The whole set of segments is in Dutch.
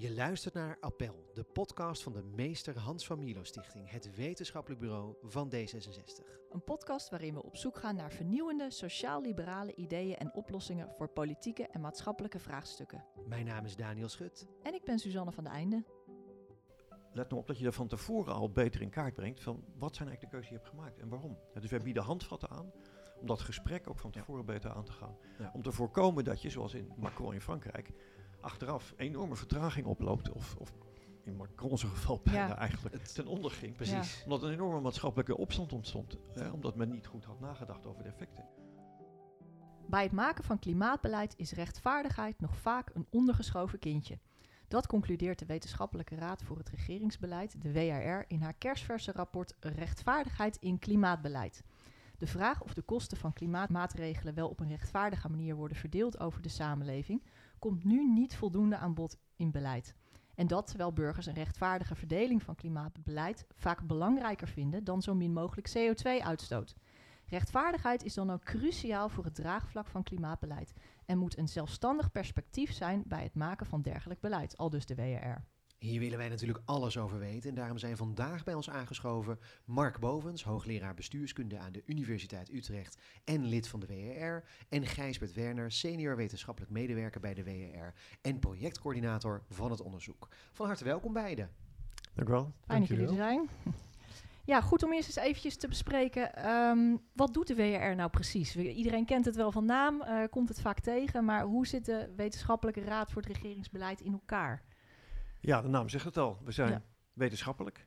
Je luistert naar Appel, de podcast van de Meester Hans van Milo Stichting, het wetenschappelijk bureau van D66. Een podcast waarin we op zoek gaan naar vernieuwende, sociaal-liberale ideeën en oplossingen voor politieke en maatschappelijke vraagstukken. Mijn naam is Daniel Schut. En ik ben Suzanne van de Einde. Let nou op dat je er van tevoren al beter in kaart brengt van wat zijn eigenlijk de keuzes die je hebt gemaakt en waarom. dus we bieden handvatten aan om dat gesprek ook van tevoren beter aan te gaan. Ja. Om te voorkomen dat je, zoals in Macron in Frankrijk, achteraf enorme vertraging oploopt. Of, of in Macron's geval bijna Ja. eigenlijk ten onder ging. Precies. Omdat een enorme maatschappelijke opstand ontstond. Hè, omdat men niet goed had nagedacht over de effecten. Bij het maken van klimaatbeleid is rechtvaardigheid nog vaak een ondergeschoven kindje. Dat concludeert de Wetenschappelijke Raad voor het Regeringsbeleid, de WRR, in haar kerstverse rapport Rechtvaardigheid in klimaatbeleid. De vraag of de kosten van klimaatmaatregelen wel op een rechtvaardige manier worden verdeeld over de samenleving, komt nu niet voldoende aan bod in beleid. En dat terwijl burgers een rechtvaardige verdeling van klimaatbeleid vaak belangrijker vinden dan zo min mogelijk CO2-uitstoot. Rechtvaardigheid is dan ook cruciaal voor het draagvlak van klimaatbeleid en moet een zelfstandig perspectief zijn bij het maken van dergelijk beleid, al dus de WRR. Hier willen wij natuurlijk alles over weten en daarom zijn vandaag bij ons aangeschoven Mark Bovens, hoogleraar bestuurskunde aan de Universiteit Utrecht en lid van de WRR, en Gijsbert Werner, senior wetenschappelijk medewerker bij de WRR en projectcoördinator van het onderzoek. Van harte welkom beiden. Dank u wel. Fijn dat jullie er zijn. Ja, goed om eerst eens eventjes te bespreken. ehm, wat doet de WRR nou precies? Iedereen kent het wel van naam, eh, komt het vaak tegen, maar hoe zit de Wetenschappelijke Raad voor het Regeringsbeleid in elkaar? Ja, de naam zegt het al. We zijn Ja. wetenschappelijk.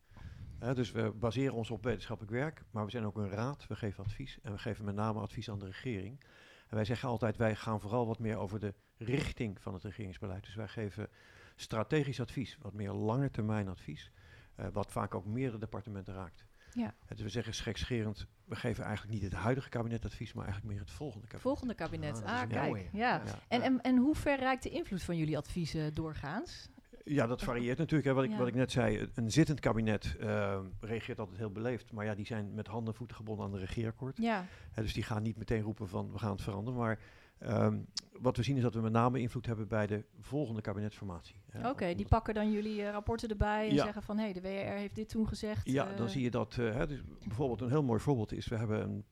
Hè, dus we baseren ons op wetenschappelijk werk. Maar we zijn ook een raad. We geven advies. En we geven met name advies aan de regering. En wij zeggen altijd, wij gaan vooral wat meer over de richting van het regeringsbeleid. Dus wij geven strategisch advies. Wat meer lange termijn advies. eh, wat vaak ook meerdere departementen raakt. Ja. Dus we zeggen schekscherend, we geven eigenlijk niet het huidige kabinet advies, maar eigenlijk meer het volgende kabinet. Volgende kabinet. Ah, Ah, kijk. Ja. Ja. En, en, en hoe ver reikt de invloed van jullie adviezen doorgaans? Ja, dat varieert natuurlijk. Hè. Wat, ik, Ja. wat ik net zei, een zittend kabinet eh, reageert altijd heel beleefd. Maar ja, die zijn met handen en voeten gebonden aan de regeerakkoord. Ja, Hè, dus die gaan niet meteen roepen van we gaan het veranderen. Maar ehm, wat we zien is dat we met name invloed hebben bij de volgende kabinetsformatie. oké. die pakken dan jullie eh, rapporten erbij en Ja. zeggen van... hé, hey, de WRR heeft dit toen gezegd. Ja, eh, dan zie je dat. eh, hè, dus bijvoorbeeld een heel mooi voorbeeld is, we hebben een,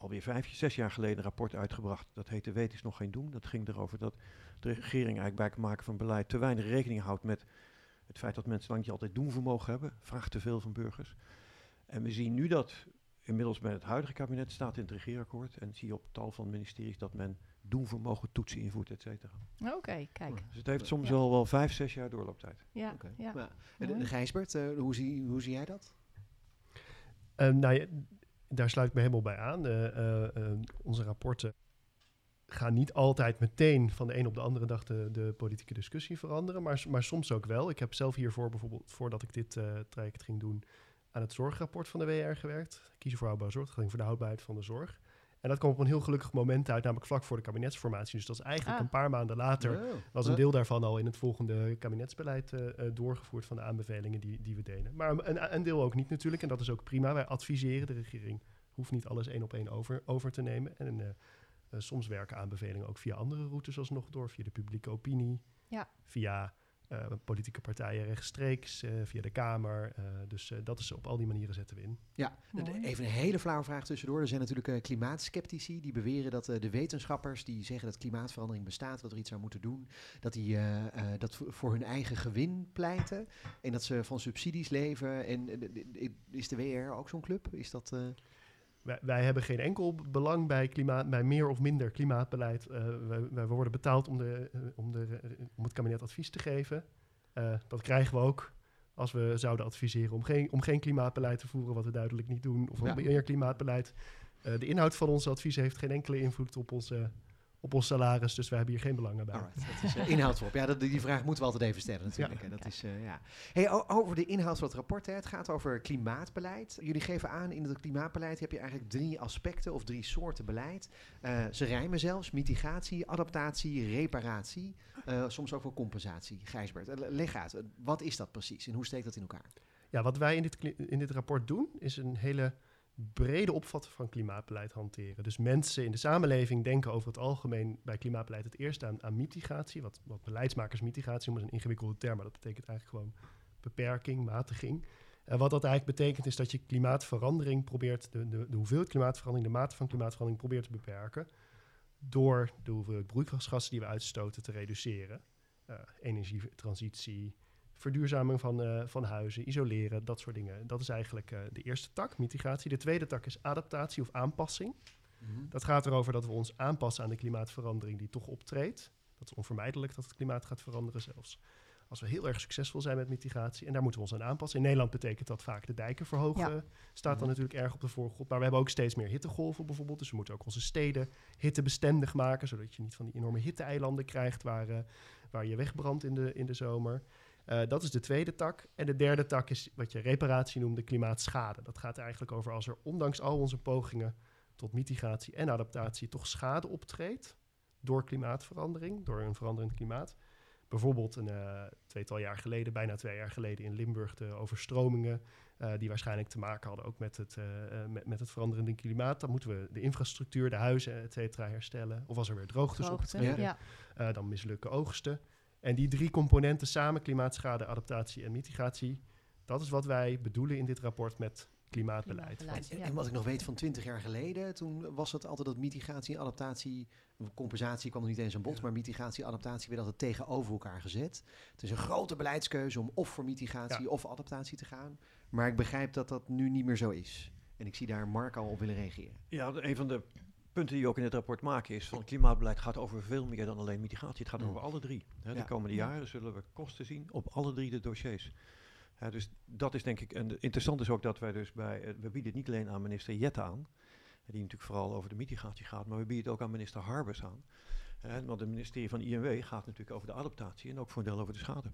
alweer vijf, zes jaar geleden een rapport uitgebracht. Dat heette Weet is nog geen doen. Dat ging erover dat de regering eigenlijk bij het maken van beleid te weinig rekening houdt met het feit dat mensen lang niet altijd doenvermogen hebben. Vraagt te veel van burgers. En we zien nu dat inmiddels bij het huidige kabinet staat in het regeerakkoord. En zie je op tal van ministeries dat men doenvermogen toetsen invoert, et cetera. Oké, kijk. Dus het heeft soms Ja. wel, wel vijf, zes jaar doorlooptijd. Ja, Oké. ja. En Gijsbert, eh, hoe, zie, hoe zie jij dat? Ehm, nou ja, daar sluit ik me helemaal bij aan. Eh, eh, eh, onze rapporten gaan niet altijd meteen van de een op de andere dag de, de politieke discussie veranderen, maar, maar soms ook wel. Ik heb zelf hiervoor bijvoorbeeld, voordat ik dit traject ging doen, aan het zorgrapport van de WR gewerkt. Kiezen voor houdbare zorg. Ging voor de houdbaarheid van de zorg. En dat kwam op een heel gelukkig moment uit, namelijk vlak voor de kabinetsformatie. Dus dat is eigenlijk Ah. een paar maanden later Oh. was een deel daarvan al in het volgende kabinetsbeleid eh, eh, doorgevoerd van de aanbevelingen die, die we deden. Maar een, een deel ook niet natuurlijk. En dat is ook prima. Wij adviseren de regering. Hoeft niet alles één op één over, over te nemen. En eh, soms werken aanbevelingen ook via andere routes alsnog door. Via de publieke opinie. Ja. Via politieke partijen rechtstreeks. eh, via de Kamer. Eh, dus eh, dat is op al die manieren zetten we in. Ja, Mooi. even een hele flauwe vraag tussendoor. Er zijn natuurlijk eh, klimaatskeptici die beweren dat eh, de wetenschappers die zeggen dat klimaatverandering bestaat, dat er iets aan moeten doen, dat die eh, eh, dat voor- hun eigen gewin pleiten en dat ze van subsidies leven. En eh, eh, is de WR ook zo'n club? Is dat? Wij, wij hebben geen enkel belang bij, klimaat, bij meer of minder klimaatbeleid. Eh, wij, wij worden betaald om, de, eh, om, de, eh, om het kabinet advies te geven. Dat krijgen we ook als we zouden adviseren om geen, om geen klimaatbeleid te voeren, wat we duidelijk niet doen, of Ja. om meer klimaatbeleid. De inhoud van onze adviezen heeft geen enkele invloed op, onze, op ons salaris, dus wij hebben hier geen belangen bij. Alright, dat is eh, inhoud voorop. Ja, dat, die vraag moeten we altijd even stellen natuurlijk. Ja. Dat is, eh, ja. hey, over de inhoud van het rapport. Hè. Het gaat over klimaatbeleid. Jullie geven aan in het klimaatbeleid heb je eigenlijk drie aspecten of drie soorten beleid. Eh, ze rijmen zelfs. Mitigatie, adaptatie, reparatie. Soms ook wel compensatie. Gijsbert, leg uit. Wat is dat precies en hoe steekt dat in elkaar? Ja, wat wij in dit, in dit rapport doen, is een hele brede opvatten van klimaatbeleid hanteren. Dus mensen in de samenleving denken over het algemeen bij klimaatbeleid het eerst aan, aan mitigatie, wat, wat beleidsmakers mitigatie noemen, is een ingewikkelde term, maar dat betekent eigenlijk gewoon beperking, matiging. En wat dat eigenlijk betekent is dat je klimaatverandering probeert, de, de, de hoeveelheid klimaatverandering, de mate van klimaatverandering probeert te beperken door de hoeveelheid broeikasgassen die we uitstoten te reduceren. Uh, energietransitie, verduurzaming van, uh, van huizen, isoleren, dat soort dingen. Dat is eigenlijk uh, de eerste tak, mitigatie. De tweede tak is adaptatie of aanpassing. Mm -hmm. Dat gaat erover dat we ons aanpassen aan de klimaatverandering die toch optreedt. Dat is onvermijdelijk dat het klimaat gaat veranderen zelfs. Als we heel erg succesvol zijn met mitigatie. En daar moeten we ons aan aanpassen. In Nederland betekent dat vaak de dijken verhogen. Ja. Staat dan natuurlijk erg op de voorgrond. Maar we hebben ook steeds meer hittegolven bijvoorbeeld. Dus we moeten ook onze steden hittebestendig maken. Zodat je niet van die enorme hitteeilanden krijgt waar, uh, waar je wegbrandt in de, in de zomer. Uh, dat is de tweede tak. En de derde tak is wat je reparatie noemde, klimaatschade. Dat gaat er eigenlijk over als er ondanks al onze pogingen tot mitigatie en adaptatie toch schade optreedt door klimaatverandering, door een veranderend klimaat. Bijvoorbeeld een uh, tweetal jaar geleden, bijna twee jaar geleden in Limburg, de overstromingen, uh, die waarschijnlijk te maken hadden ook met het, met, met, het veranderende klimaat. Dan moeten we de infrastructuur, de huizen, et cetera, herstellen. Of als er weer droogtes Droogte, optreden, ja. dan mislukken oogsten. En die drie componenten samen, klimaatschade, adaptatie en mitigatie, dat is wat wij bedoelen in dit rapport met klimaatbeleid. Klimaatbeleid, En, ja. en wat ik nog weet van 20 jaar geleden, toen was het altijd dat mitigatie en adaptatie, compensatie kwam er niet eens aan bod, Ja. maar mitigatie en adaptatie werden altijd tegenover elkaar gezet. Het is een grote beleidskeuze om of voor mitigatie Ja. of adaptatie te gaan. Maar ik begrijp dat dat nu niet meer zo is. En ik zie daar Mark al op willen reageren. Ja, een van de punten die we ook in het rapport maken is van klimaatbeleid gaat over veel meer dan alleen mitigatie. Het gaat Mm. over alle drie. Hè. De Ja. komende Ja. jaren zullen we kosten zien op alle drie de dossiers. Hè, dus dat is denk ik, en interessant is ook dat wij dus bij, eh, we bieden het niet alleen aan minister Jette aan, die natuurlijk vooral over de mitigatie gaat, maar we bieden het ook aan minister Harbers aan. Hè, want het ministerie van INW gaat natuurlijk over de adaptatie en ook voor een deel over de schade.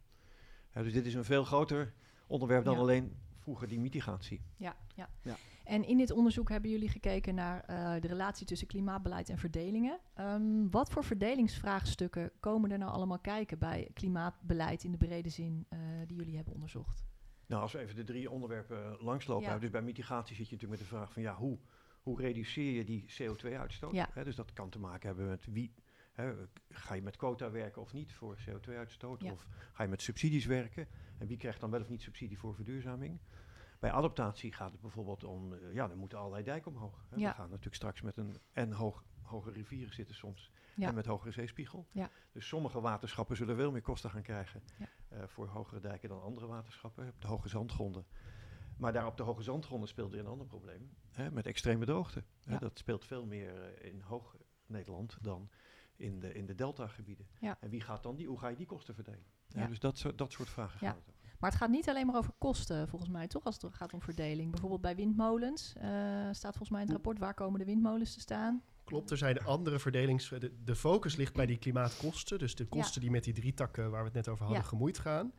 Hè, dus dit is een veel groter onderwerp dan Ja. alleen vroeger die mitigatie. Ja, ja. Ja. En in dit onderzoek hebben jullie gekeken naar eh, de relatie tussen klimaatbeleid en verdelingen. Ehm, wat voor verdelingsvraagstukken komen er nou allemaal kijken bij klimaatbeleid in de brede zin eh, die jullie hebben onderzocht? Nou, als we even de drie onderwerpen langslopen. Ja. hè, Dus bij mitigatie zit je natuurlijk met de vraag van ja, hoe, hoe reduceer je die CO2-uitstoot? Ja. dus dat kan te maken hebben met wie. Hè, ga je met quota werken of niet voor CO2-uitstoot? Ja. Of ga je met subsidies werken? En wie krijgt dan wel of niet subsidie voor verduurzaming? Bij adaptatie gaat het bijvoorbeeld om, eh, ja, dan moeten allerlei dijken omhoog. Hè. Ja. We gaan natuurlijk straks met een en hoog, hoge rivieren zitten soms. Ja. En met hogere zeespiegel. Ja. Dus sommige waterschappen zullen veel meer kosten gaan krijgen eh, voor hogere dijken dan andere waterschappen. Op de hoge zandgronden. Maar daar op de hoge zandgronden speelt weer een ander probleem. Hè, met extreme droogte. Hè, dat speelt veel meer eh, in hoog Nederland dan in de, in de deltagebieden. Ja. En wie gaat dan die, hoe ga je die kosten verdelen? Ja. dus dat, soort- dat soort vragen Ja. gaat het over. Maar het gaat niet alleen maar over kosten, volgens mij, toch? Als het gaat om verdeling. Bijvoorbeeld bij windmolens eh, staat volgens mij in het rapport waar komen de windmolens te staan. Klopt, er zijn andere verdelings... De, de focus ligt bij die klimaatkosten. Dus de kosten die met die drie takken waar we het net over hadden Ja. gemoeid gaan.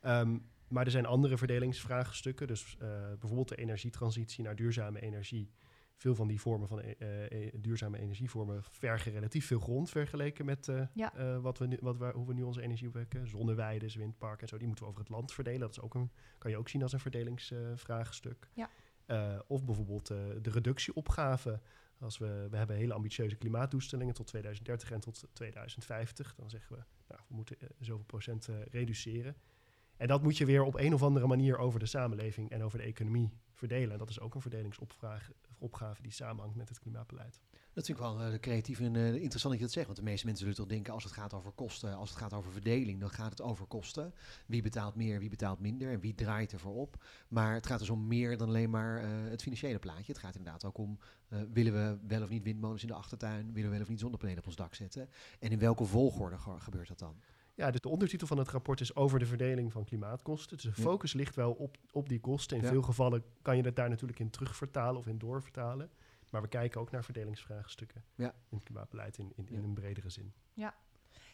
Ehm, maar er zijn andere verdelingsvraagstukken. Dus eh, bijvoorbeeld de energietransitie naar duurzame energie. Veel van die vormen van eh, eh, duurzame energievormen vergen relatief veel grond vergeleken met eh, Ja. eh, wat we nu, wat we, hoe we nu onze energie opwekken. Zonneweiden, windparken en zo, die moeten we over het land verdelen. Dat is ook een, kan je ook zien als een verdelingsvraagstuk. Ja. Eh, of bijvoorbeeld eh, de reductieopgave. Als we, we hebben hele ambitieuze klimaatdoelstellingen tot 2030 en tot 2050. Dan zeggen we, nou, we moeten eh, zoveel procent eh, reduceren. En dat moet je weer op een of andere manier over de samenleving en over de economie verdelen. En dat is ook een verdelingsopgave opgave die samenhangt met het klimaatbeleid. Dat vind ik wel eh, creatief en eh, interessant dat je dat zegt. Want de meeste mensen zullen toch denken, als het gaat over kosten, als het gaat over verdeling, dan gaat het over kosten. Wie betaalt meer, wie betaalt minder en wie draait ervoor op. Maar het gaat dus om meer dan alleen maar eh, het financiële plaatje. Het gaat inderdaad ook om, willen we wel of niet windmolens in de achtertuin? Willen we wel of niet zonnepanelen op ons dak zetten? En in welke volgorde ge- gebeurt dat dan? Ja, dus de ondertitel van het rapport is over de verdeling van klimaatkosten. Dus de Ja. focus ligt wel op, op die kosten. In Ja. veel gevallen kan je het daar natuurlijk in terugvertalen of in doorvertalen. Maar we kijken ook naar verdelingsvraagstukken Ja. in het klimaatbeleid in, in, in Ja. een bredere zin.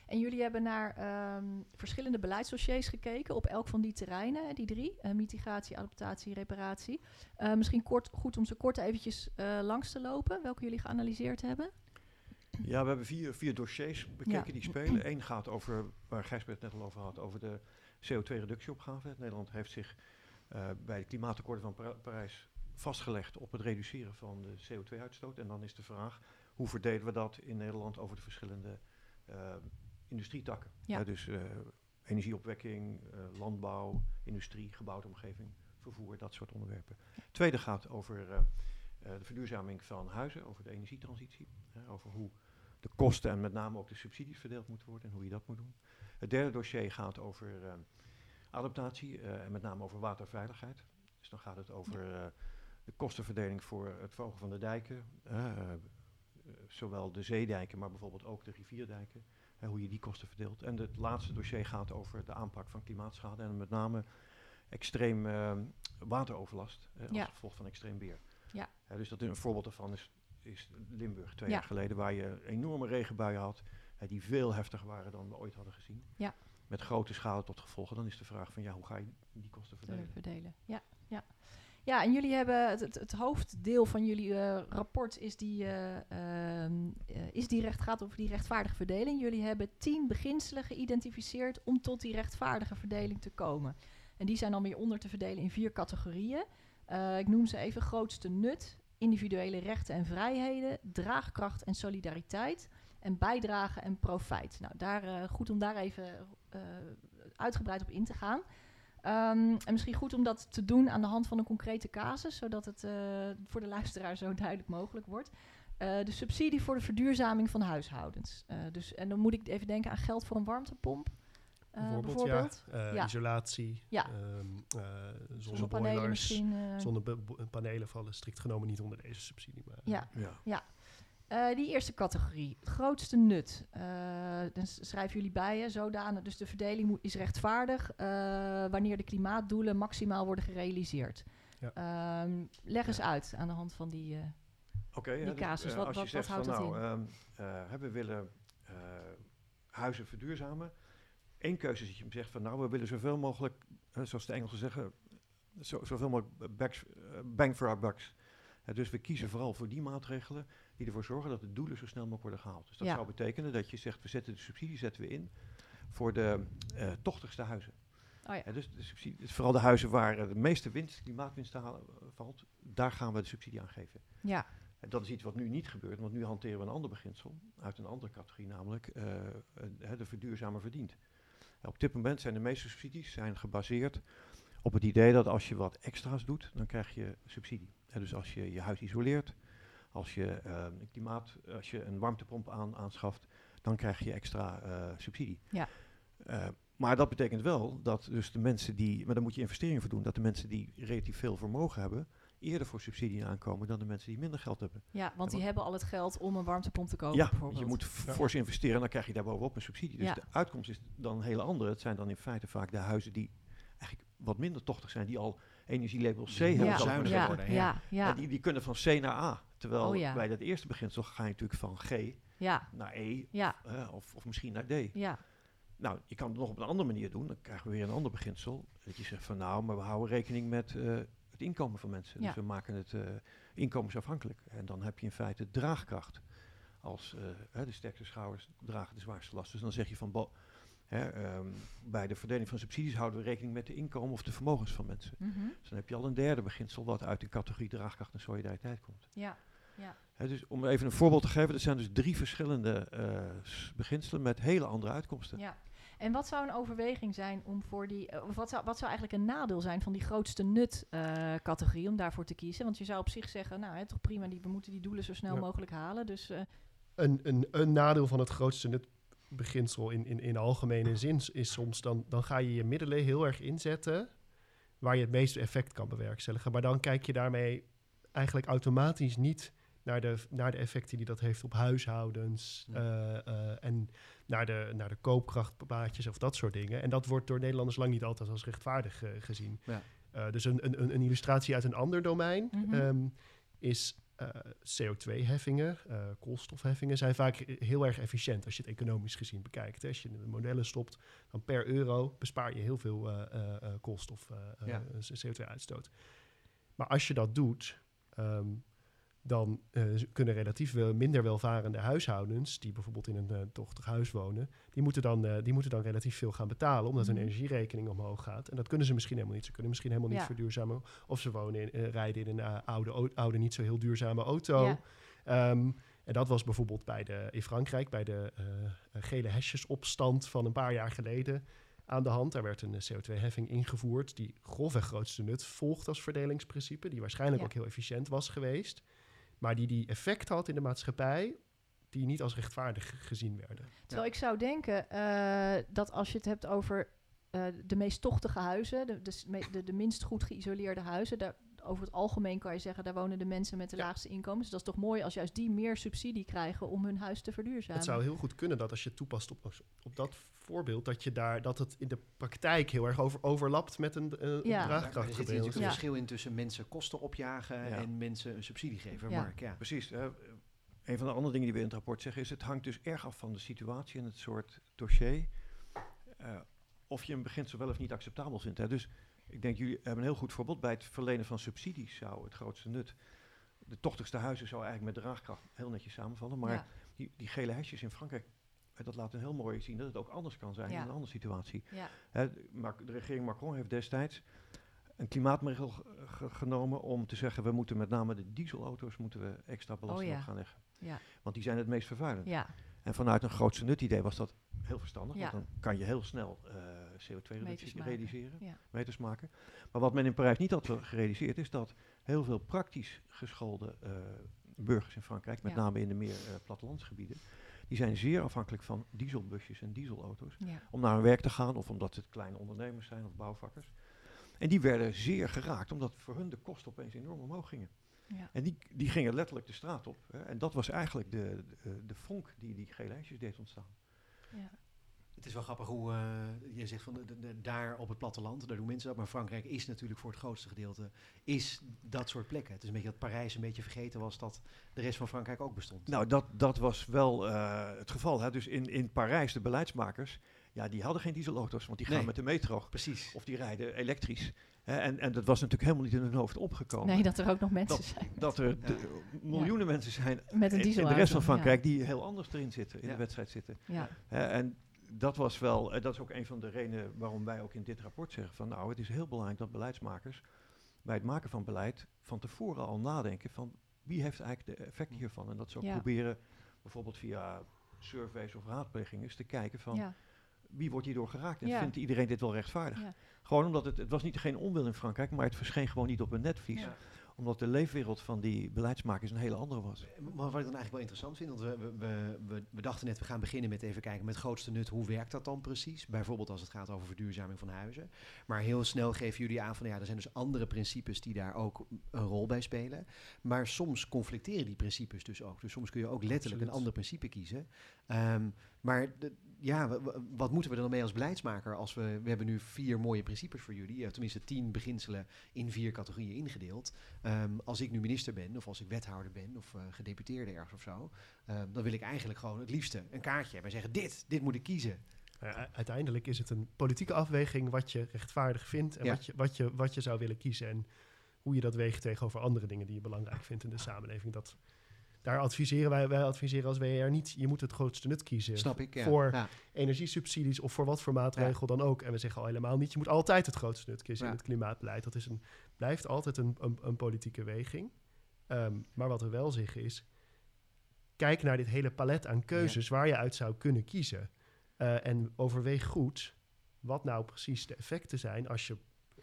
En jullie hebben naar ehm, verschillende beleidsdossiers gekeken op elk van die terreinen, hè, die drie. eh, mitigatie, adaptatie, reparatie. Eh, misschien kort, goed om ze kort eventjes eh, langs te lopen, welke jullie geanalyseerd hebben. Ja, we hebben vier, vier dossiers bekeken Ja. die spelen. Eén gaat over, waar Gijsbert het net al over had, over de CO2-reductieopgave. Nederland heeft zich eh, bij de klimaatakkoorden van Parijs vastgelegd op het reduceren van de CO2-uitstoot. En dan is de vraag, hoe verdelen we dat in Nederland over de verschillende uh, industrietakken? Ja. dus uh, energieopwekking, landbouw, industrie, gebouwde omgeving, vervoer, dat soort onderwerpen. Tweede gaat over de verduurzaming van huizen, over de energietransitie, over hoe de kosten en met name ook de subsidies verdeeld moeten worden en hoe je dat moet doen. Het derde dossier gaat over adaptatie en met name over waterveiligheid. Dus dan gaat het over ja. de kostenverdeling voor het verhogen van de dijken, zowel de zeedijken, maar bijvoorbeeld ook de rivierdijken. Hè, hoe je die kosten verdeelt. En het laatste dossier gaat over de aanpak van klimaatschade en met name extreem wateroverlast als Ja. gevolg van extreem weer. Ja. Dus dat een voorbeeld daarvan is, is Limburg twee Ja. jaar geleden, waar je enorme regenbuien had, hè, die veel heftiger waren dan we ooit hadden gezien. Ja. Met grote schade tot gevolgen. Dan is de vraag van ja, hoe ga je die kosten te verdelen? verdelen. Ja, ja. ja, en jullie hebben het, het, het hoofddeel van jullie eh, rapport is die, eh, ehm, eh, is die recht, gaat over die rechtvaardige verdeling. Jullie hebben tien beginselen geïdentificeerd om tot die rechtvaardige verdeling te komen. En die zijn dan weer onder te verdelen in vier categorieën. Ik noem ze even grootste nut, individuele rechten en vrijheden, draagkracht en solidariteit en bijdrage en profijt. Nou, daar, eh, goed om daar even eh, uitgebreid op in te gaan. Ehm, en misschien goed om dat te doen aan de hand van een concrete casus, zodat het eh, voor de luisteraar zo duidelijk mogelijk wordt. De subsidie voor de verduurzaming van huishoudens. Dus, en dan moet ik even denken aan geld voor een warmtepomp. Eh, bijvoorbeeld, bijvoorbeeld. ja. Eh, Ja. isolatie, Ja. ehm, eh, Zonnepanelen zonneboilers. misschien. eh, Zonnepanelen vallen strikt genomen niet onder deze subsidie. Maar, ja. Ja. Eh, die eerste categorie, grootste nut. Eh, dan schrijven jullie bij je, zodanig. Dus de verdeling moet, is rechtvaardig eh, wanneer de klimaatdoelen maximaal worden gerealiseerd. Ja. Ehm, leg eens uit aan de hand van die. eh, ja, Die casus, wat- als wat- je zegt wat houdt van, dat nou, ehm, eh, hè, we willen eh, huizen verduurzamen. Eén keuze is dat je hem zegt van nou, we willen zoveel mogelijk, zoals de Engelsen zeggen, zo, zoveel mogelijk backs, eh, bang for our bucks. Dus we kiezen vooral voor die maatregelen die ervoor zorgen dat de doelen zo snel mogelijk worden gehaald. Dus dat Ja. zou betekenen dat je zegt, we zetten de subsidie zetten we in voor de eh, tochtigste huizen. oh ja. Dus de subsidie, dus vooral de huizen waar eh, de meeste winst, klimaatwinst te halen valt, daar gaan we de subsidie aan geven. ja, En dat is iets wat nu niet gebeurt, want nu hanteren we een ander beginsel uit een andere categorie, namelijk de verduurzamer verdient. Eh, op dit moment zijn de meeste subsidies zijn gebaseerd op het idee dat als je wat extra's doet, dan krijg je subsidie. Dus als je je huis isoleert, als je, eh, klimaat, als je een warmtepomp aan, aanschaft, dan krijg je extra eh, subsidie. Ja. Eh, maar dat betekent wel dat dus de mensen die, maar daar moet je investeringen voor doen, dat de mensen die relatief veel vermogen hebben, eerder voor subsidie aankomen dan de mensen die minder geld hebben. ja, want die hebben al het geld om een warmtepomp te kopen. Ja, bijvoorbeeld. je moet fors investeren en dan krijg je daar bovenop een subsidie. Dus Ja. de uitkomst is dan een hele andere. Het zijn dan in feite vaak de huizen die eigenlijk wat minder tochtig zijn, die al energielabel C hebben. ja, zuiniger ja, worden, ja, ja, Ja, die, die kunnen van C naar A. Terwijl Oh ja. bij dat eerste beginsel ga je natuurlijk van G ja, naar E ja, eh, of, of misschien naar D. ja, Nou, je kan het nog op een andere manier doen. Dan krijgen we weer een ander beginsel. Dat je zegt van nou, maar we houden rekening met eh, het inkomen van mensen. Ja. Dus we maken het eh, inkomensafhankelijk. En dan heb je in feite draagkracht. Als eh, de sterkste schouders dragen de zwaarste last. Dus dan zeg je van hè, ehm, bij de verdeling van subsidies houden we rekening met de inkomen of de vermogens van mensen. mhm, Dus dan heb je al een derde beginsel wat uit de categorie draagkracht en solidariteit komt. ja, ja. Dus om even een voorbeeld te geven, er zijn dus drie verschillende eh, beginselen met hele andere uitkomsten. Ja. En wat zou een overweging zijn om voor die, eh, wat zou, wat zou eigenlijk een nadeel zijn van die grootste nut-categorie om daarvoor te kiezen? Want je zou op zich zeggen, nou, hè, toch prima, die, we moeten die doelen zo snel Ja. mogelijk halen. Dus eh, Een, een, een nadeel van het grootste nutbeginsel in, in, in algemene zin is soms dan, dan ga je je middelen heel erg inzetten waar je het meeste effect kan bewerkstelligen. Maar dan kijk je daarmee eigenlijk automatisch niet naar de, naar de effecten die dat heeft op huishoudens Ja. eh, eh, en naar de, naar de koopkrachtplaatjes of dat soort dingen. En dat wordt door Nederlanders lang niet altijd als rechtvaardig eh, gezien. Ja. Eh, dus een, een, een illustratie uit een ander domein Mhm. ehm, is eh, CO2-heffingen, eh, koolstofheffingen zijn vaak heel erg efficiënt als je het economisch gezien bekijkt. hè. Als je in de modellen stopt, dan per euro bespaar je heel veel eh, eh, eh, koolstof, eh, eh, Ja. CO2-uitstoot. Maar als je dat doet, ehm, dan eh, kunnen relatief wel minder welvarende huishoudens, die bijvoorbeeld in een eh, tochtig huis wonen, die moeten, dan, eh, die moeten dan relatief veel gaan betalen, omdat hun Mhm. energierekening omhoog gaat. En dat kunnen ze misschien helemaal niet. Ze kunnen misschien helemaal niet verduurzamen. Of ze wonen in, rijden in een oude, oude, niet zo heel duurzame auto. Ja. Ehm, en dat was bijvoorbeeld bij de, in Frankrijk bij de gele hesjesopstand van een paar jaar geleden aan de hand. Daar werd een eh, CO2-heffing ingevoerd die grofweg grootste nut volgt als verdelingsprincipe. Die waarschijnlijk Ja. ook heel efficiënt was geweest. Maar die die effect had in de maatschappij die niet als rechtvaardig gezien werden. Terwijl ik zou denken eh, dat als je het hebt over eh, de meest tochtige huizen, de, de, de, de minst goed geïsoleerde huizen, daar, over het algemeen kan je zeggen, daar wonen de mensen met de Ja. laagste inkomens. Dus dat is toch mooi als juist die meer subsidie krijgen om hun huis te verduurzamen. Het zou heel goed kunnen dat als je het toepast op, op dat voorbeeld, dat je daar dat het in de praktijk heel erg over, overlapt met een, eh, een Ja. Er zit natuurlijk een Ja. verschil in tussen mensen kosten opjagen Ja. en mensen een subsidie geven. Ja. Mark, ja. Precies. hè. een van de andere dingen die we in het rapport zeggen is... het hangt dus erg af van de situatie en het soort dossier... eh, of je een beginsel wel of niet acceptabel vindt. Hè. Dus ik denk, jullie hebben een heel goed voorbeeld. Bij het verlenen van subsidies zou het grootste nut... de tochtigste huizen zou eigenlijk met draagkracht heel netjes samenvallen. Maar Ja, die, die gele hesjes in Frankrijk... eh, dat laat een heel mooi zien dat het ook anders kan zijn Ja. in een andere situatie. ja, Hè, de regering Macron heeft destijds een ge- genomen om te zeggen... we moeten met name de dieselauto's moeten we extra belasting ja. op gaan leggen. ja, Want die zijn het meest vervuilend. ja. En vanuit een grootste nut idee was dat heel verstandig. Want dan kan je heel snel eh, CO2-reductie maken, realiseren, ja. meters maken. Maar wat men in Parijs niet had gerealiseerd is dat heel veel praktisch geschoolde eh, burgers in Frankrijk, met Ja. name in de meer eh, plattelandsgebieden, die zijn zeer afhankelijk van dieselbusjes en dieselauto's ja. om naar hun werk te gaan of omdat het kleine ondernemers zijn of bouwvakkers. En die werden zeer geraakt omdat voor hun de kosten opeens enorm omhoog gingen. Ja. En die, die gingen letterlijk de straat op. Hè. En dat was eigenlijk de, de, de vonk die die gele ijsjes deed ontstaan. ja. Het is wel grappig hoe eh, je zegt van de, de- de- daar op het platteland, daar doen mensen dat. Maar Frankrijk is natuurlijk voor het grootste gedeelte is dat soort plekken. Het is een beetje dat Parijs een beetje vergeten was dat de rest van Frankrijk ook bestond. Nou, dat, dat was wel eh, het geval. Hè. Dus in, in Parijs, de beleidsmakers, ja, die hadden geen dieselauto's, want die gaan Nee. met de metro. Precies. Of die rijden elektrisch. Hè. En, en dat was natuurlijk helemaal niet in hun hoofd opgekomen. Nee, dat er ook nog mensen Dat- zijn dat er de- miljoenen mensen zijn met een in, in de rest van ja. Frankrijk die heel anders erin zitten, in Ja. de wedstrijd zitten. Ja, Hè, en dat was wel, eh, dat is ook een van de redenen waarom wij ook in dit rapport zeggen van nou, het is heel belangrijk dat beleidsmakers bij het maken van beleid van tevoren al nadenken van wie heeft eigenlijk de effecten hiervan. En dat ze ook Ja. proberen bijvoorbeeld via surveys of raadplegingen eens te kijken van ja, wie wordt hierdoor geraakt en Ja. vindt iedereen dit wel rechtvaardig. ja. Gewoon omdat het, het was niet geen onwil in Frankrijk, maar het verscheen gewoon niet op een netvlies. Omdat de leefwereld van die beleidsmakers een hele andere was. Maar wat ik dan eigenlijk wel interessant vind, want we, we, we, dachten net, we gaan beginnen met even kijken met grootste nut, hoe werkt dat dan precies? Bijvoorbeeld als het gaat over verduurzaming van huizen. Maar heel snel geven jullie aan van, ja, er zijn dus andere principes die daar ook een rol bij spelen. Maar soms conflicteren die principes dus ook. Dus soms kun je ook letterlijk Absoluut. een ander principe kiezen. Ehm, maar de- ja, wat moeten we er dan mee als beleidsmaker als we, we hebben nu vier mooie principes voor jullie, eh, tenminste tien beginselen in vier categorieën ingedeeld. Ehm, als ik nu minister ben, of als ik wethouder ben, of eh, gedeputeerde ergens of zo, ehm, dan wil ik eigenlijk gewoon het liefste een kaartje hebben en zeggen: dit, dit moet ik kiezen. Ja, uiteindelijk is het een politieke afweging wat je rechtvaardig vindt en Ja. wat, je, wat, je, wat je zou willen kiezen. En hoe je dat weegt tegenover andere dingen die je belangrijk vindt in de samenleving. Dat, daar adviseren wij, wij adviseren als WR niet, je moet het grootste nut kiezen. Snap ik? Ja. Voor Ja. energiesubsidies of voor wat voor maatregel dan ook. En we zeggen al helemaal niet, je moet altijd het grootste nut kiezen in het klimaatbeleid. Dat is een, blijft altijd een, een, een politieke weging. Ehm, maar wat we wel zeggen is, kijk naar dit hele palet aan keuzes waar je uit zou kunnen kiezen. Eh, en overweeg goed wat nou precies de effecten zijn als je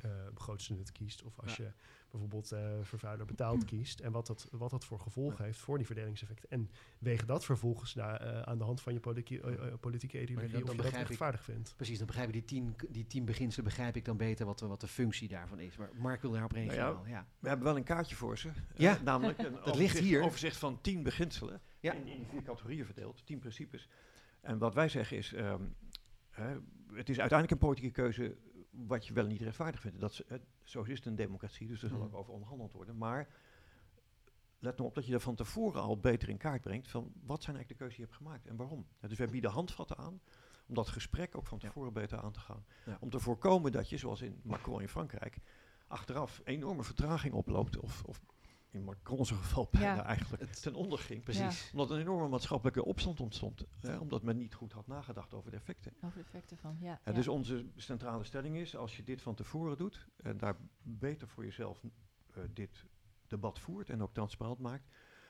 eh grootste nut kiest. Of als Ja. je bijvoorbeeld eh, vervuiler betaald kiest. En wat dat, wat dat voor gevolgen heeft voor die verdelingseffecten. En weeg dat vervolgens na, eh, aan de hand van je politieke, politieke ideologie dan of je dat rechtvaardig vindt. Precies, dan begrijp ik die tien, die tien beginselen, begrijp ik dan beter wat, de- wat de functie daarvan is. Maar Mark wil daarop reageren. Nou ja. We hebben wel een kaartje voor ze. Ja. namelijk een ligt overzicht, hier. overzicht van tien beginselen. Ja. In, in vier categorieën verdeeld, tien principes. En wat wij zeggen is, ehm, hè, het is uiteindelijk een politieke keuze wat je wel niet rechtvaardig vindt. Dat, is- het- zo is het een democratie, dus er zal Mhm. ook over onderhandeld worden. Maar let nou op dat je er van tevoren al beter in kaart brengt van wat zijn eigenlijk de keuzes die je hebt gemaakt en waarom. Ja, dus wij bieden handvatten aan om dat gesprek ook van Ja. tevoren beter aan te gaan. Ja. Om te voorkomen dat je, zoals in Macron in Frankrijk, achteraf enorme vertraging oploopt of, of in Macron's geval bijna Ja. eigenlijk Het- ten onder ging. Precies. Omdat een enorme maatschappelijke opstand ontstond. Hè, omdat men niet goed had nagedacht over de effecten. Over de effecten van, ja. Ja, ja. Dus onze centrale stelling is, als je dit van tevoren doet en daar beter voor jezelf eh, dit debat voert en ook transparant maakt,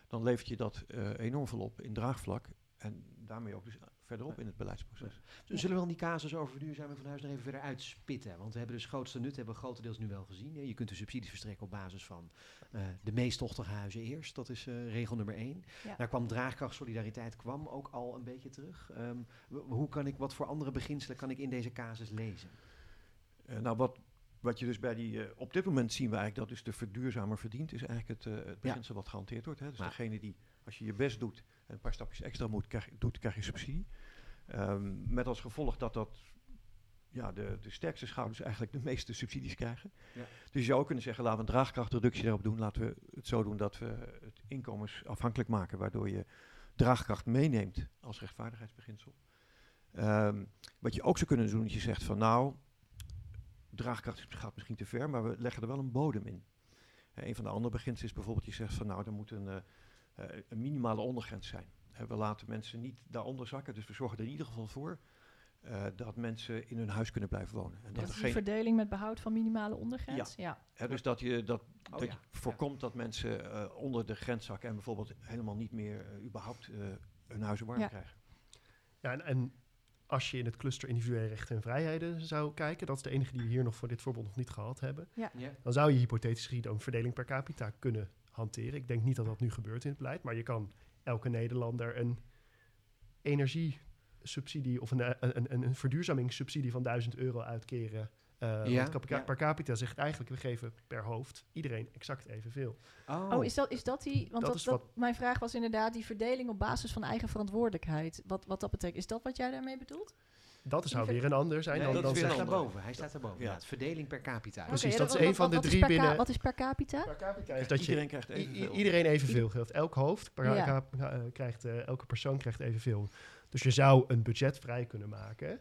dan levert je dat eh, enorm veel op in draagvlak en daarmee ook dus verderop in het beleidsproces. Zullen we dan die casus over verduurzaming van huis nog even verder uitspitten? Want we hebben dus grootste nut, hebben we grotendeels nu wel gezien. Je kunt de subsidies verstrekken op basis van eh, de meest tochtige huizen eerst. Dat is eh, regel nummer één. Ja. Daar kwam draagkracht, solidariteit kwam ook al een beetje terug. Ehm, hoe kan ik, wat voor andere beginselen kan ik in deze casus lezen? Eh, nou, wat, wat je dus bij die, op dit moment zien we eigenlijk dat dus de verduurzamer verdient, is eigenlijk het, eh, het beginsel wat gehanteerd wordt. Hè. Dus Maar- degene die, als je je best doet een paar stapjes extra moet, krijg, doet, krijg je subsidie. Ehm, met als gevolg dat dat ja, de, de sterkste schouders eigenlijk de meeste subsidies krijgen. Ja. Dus je zou ook kunnen zeggen, laten we een draagkrachtreductie daarop doen. Laten we het zo doen dat we het inkomensafhankelijk maken, waardoor je draagkracht meeneemt als rechtvaardigheidsbeginsel. Ehm, wat je ook zou kunnen doen, is je zegt van nou, draagkracht gaat misschien te ver, maar we leggen er wel een bodem in. Eh, een van de andere beginselen is bijvoorbeeld, je zegt van nou, er moet een, eh, een minimale ondergrens zijn. Eh, we laten mensen niet daaronder zakken, dus we zorgen er in ieder geval voor eh, dat mensen in hun huis kunnen blijven wonen. En Dat dat is er geen, verdeling met behoud van minimale ondergrens? Ja. hè, dus dat je, dat, Oh dat ja, je voorkomt dat mensen eh, onder de grens zakken en bijvoorbeeld helemaal niet meer eh, überhaupt eh, hun huizen warm Ja. krijgen. Ja, en, en als je in het cluster individuele rechten en vrijheden zou kijken, dat is de enige die we hier nog voor dit voorbeeld nog niet gehad hebben, Ja. dan zou je hypothetisch gezien een verdeling per capita kunnen hanteren. Ik denk niet dat dat nu gebeurt in het beleid, maar je kan elke Nederlander een energiesubsidie of een, eh, een, een, een verduurzamingssubsidie van 1000 euro uitkeren. Eh Ja, want capica- ja. per capita zegt eigenlijk, we geven per hoofd iedereen exact evenveel. Oh, is, dat, is dat die... Want Dat dat, is dat- wat- mijn vraag was inderdaad die verdeling op basis van eigen verantwoordelijkheid. Wat, wat dat betekent. Is dat wat jij daarmee bedoelt? Dat zou weer een ander zijn. Nee, dan, dat is dan weer een daarboven. Hij staat daarboven. Ja. Ja. het verdeling per capita. Precies, Oké, dat is één van de drie binnen- Wat is per capita? Per capita is dat je Iedereen krijgt I- evenveel. iedereen evenveel geldt. Elk hoofd, per Ja. eh, krijgt, eh, elke persoon krijgt evenveel. Dus je zou een budget vrij kunnen maken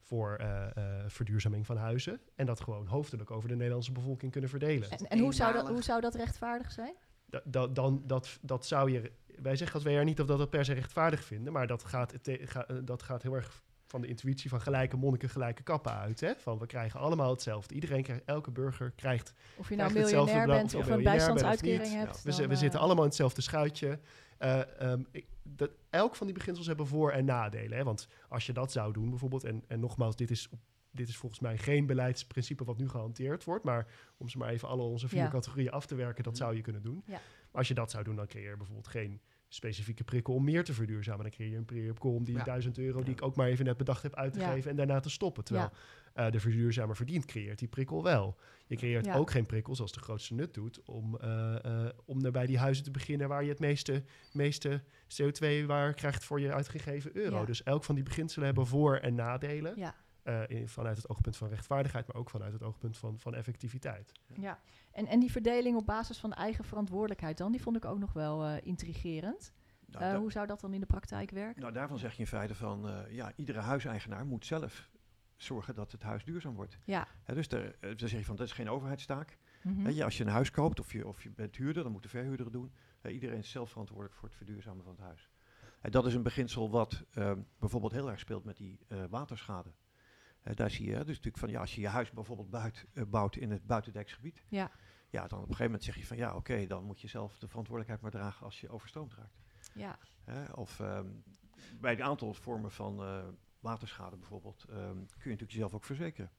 voor eh, eh, verduurzaming van huizen. En dat gewoon hoofdelijk over de Nederlandse bevolking kunnen verdelen. En, en hoe, zou dat, hoe zou dat rechtvaardig zijn? Da- da- dan, dat, dat zou je... Wij zeggen als WR niet of dat dat per se rechtvaardig vinden. Maar dat gaat, te- ga- dat gaat heel erg van de intuïtie van gelijke monniken, gelijke kappen uit. Hè? Van we krijgen allemaal hetzelfde. Iedereen krijgt, elke burger krijgt Of je nou miljonair bent of een bijstandsuitkering hebt. We, dan, we eh, zitten allemaal in hetzelfde schuitje. Eh, ehm, ik, dat, elk van die beginsels hebben voor- en nadelen. Hè? Want als je dat zou doen bijvoorbeeld... en, en nogmaals, dit is, dit is volgens mij geen beleidsprincipe wat nu gehanteerd wordt... maar om ze maar even alle onze vier Ja. categorieën af te werken... dat Mhm. zou je kunnen doen. Ja. Maar als je dat zou doen, dan creëer je bijvoorbeeld geen specifieke prikkel... om meer te verduurzamen. Dan creëer je een prikkel om die Ja. 1000 euro... die Ja. ik ook maar even net bedacht heb uit te Ja. geven... en daarna te stoppen. Terwijl eh, de verduurzamer verdient, creëert die prikkel wel. Je creëert Ja. ook geen prikkel, zoals de grootste nut doet, om, eh, eh, om er bij die huizen te beginnen waar je het meeste, meeste CO2 waar krijgt voor je uitgegeven euro. Ja. Dus elk van die beginselen hebben voor- en nadelen. Ja, eh, in, vanuit het oogpunt van rechtvaardigheid, maar ook vanuit het oogpunt van, van effectiviteit. ja. En, en die verdeling op basis van eigen verantwoordelijkheid dan, die vond ik ook nog wel eh, intrigerend. Nou, Eh, hoe zou dat dan in de praktijk werken? nou, daarvan zeg je in feite van, eh, ja, iedere huiseigenaar moet zelf zorgen dat het huis duurzaam wordt. Ja. Hè, dus daar, dan zeg je van, dat is geen overheidstaak. Mhm. Ja, als je een huis koopt of je, of je bent huurder, dan moet de verhuurder het doen. Hè, iedereen is zelf verantwoordelijk voor het verduurzamen van het huis. En dat is een beginsel wat ehm, bijvoorbeeld heel erg speelt met die eh, waterschade. Hè, daar zie je dus natuurlijk van, ja, als je je huis bijvoorbeeld buit, eh, bouwt in het buitendeksgebied, Ja. ja, dan op een gegeven moment zeg je van, ja, oké, dan moet je zelf de verantwoordelijkheid maar dragen als je overstroomd raakt. Ja. Hè, of ehm, bij een aantal vormen van eh, waterschade bijvoorbeeld, ehm, kun je natuurlijk jezelf ook verzekeren.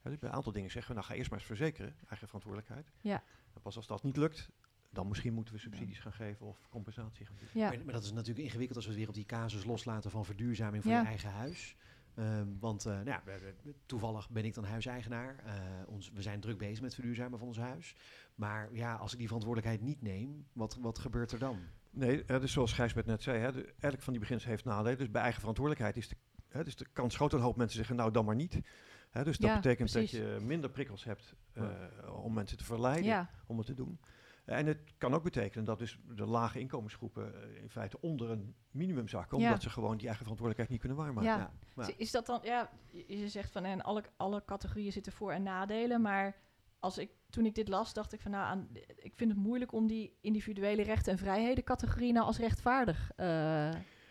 Hè, dus bij een aantal dingen zeggen we, nou ga eerst maar eens verzekeren, eigen verantwoordelijkheid. Ja. En pas als dat niet lukt, dan misschien moeten we subsidies gaan geven of compensatie gaan bieden. Ja. Maar, maar dat is natuurlijk ingewikkeld als we het weer op die casus loslaten van verduurzaming van Ja. je eigen huis. Ehm, want eh, nou ja, we- we- toevallig ben ik dan huiseigenaar. Eh, ons, we zijn druk bezig met verduurzamen van ons huis. Maar ja, als ik die verantwoordelijkheid niet neem, wat, wat gebeurt er dan? Nee, hè, dus zoals Gijsbert net zei, hè, de, elk van die beginselen heeft nadelen. Dus bij eigen verantwoordelijkheid is de, hè, dus de kans groot dat een hoop mensen zeggen, nou dan maar niet. Hè, dus dat Ja, betekent precies. dat je minder prikkels hebt eh, om mensen te verleiden Ja. om het te doen. En het kan ook betekenen dat dus de lage inkomensgroepen eh, in feite onder een minimum zakken, Ja. omdat ze gewoon die eigen verantwoordelijkheid niet kunnen waarmaken. Ja. Ja. Is- dat dan, ja, je je zegt van en alle, alle categorieën zitten voor- en nadelen, maar als ik, toen ik dit las, dacht ik van nou, aan, ik vind het moeilijk om die individuele rechten en vrijheden categorie nou als rechtvaardig eh,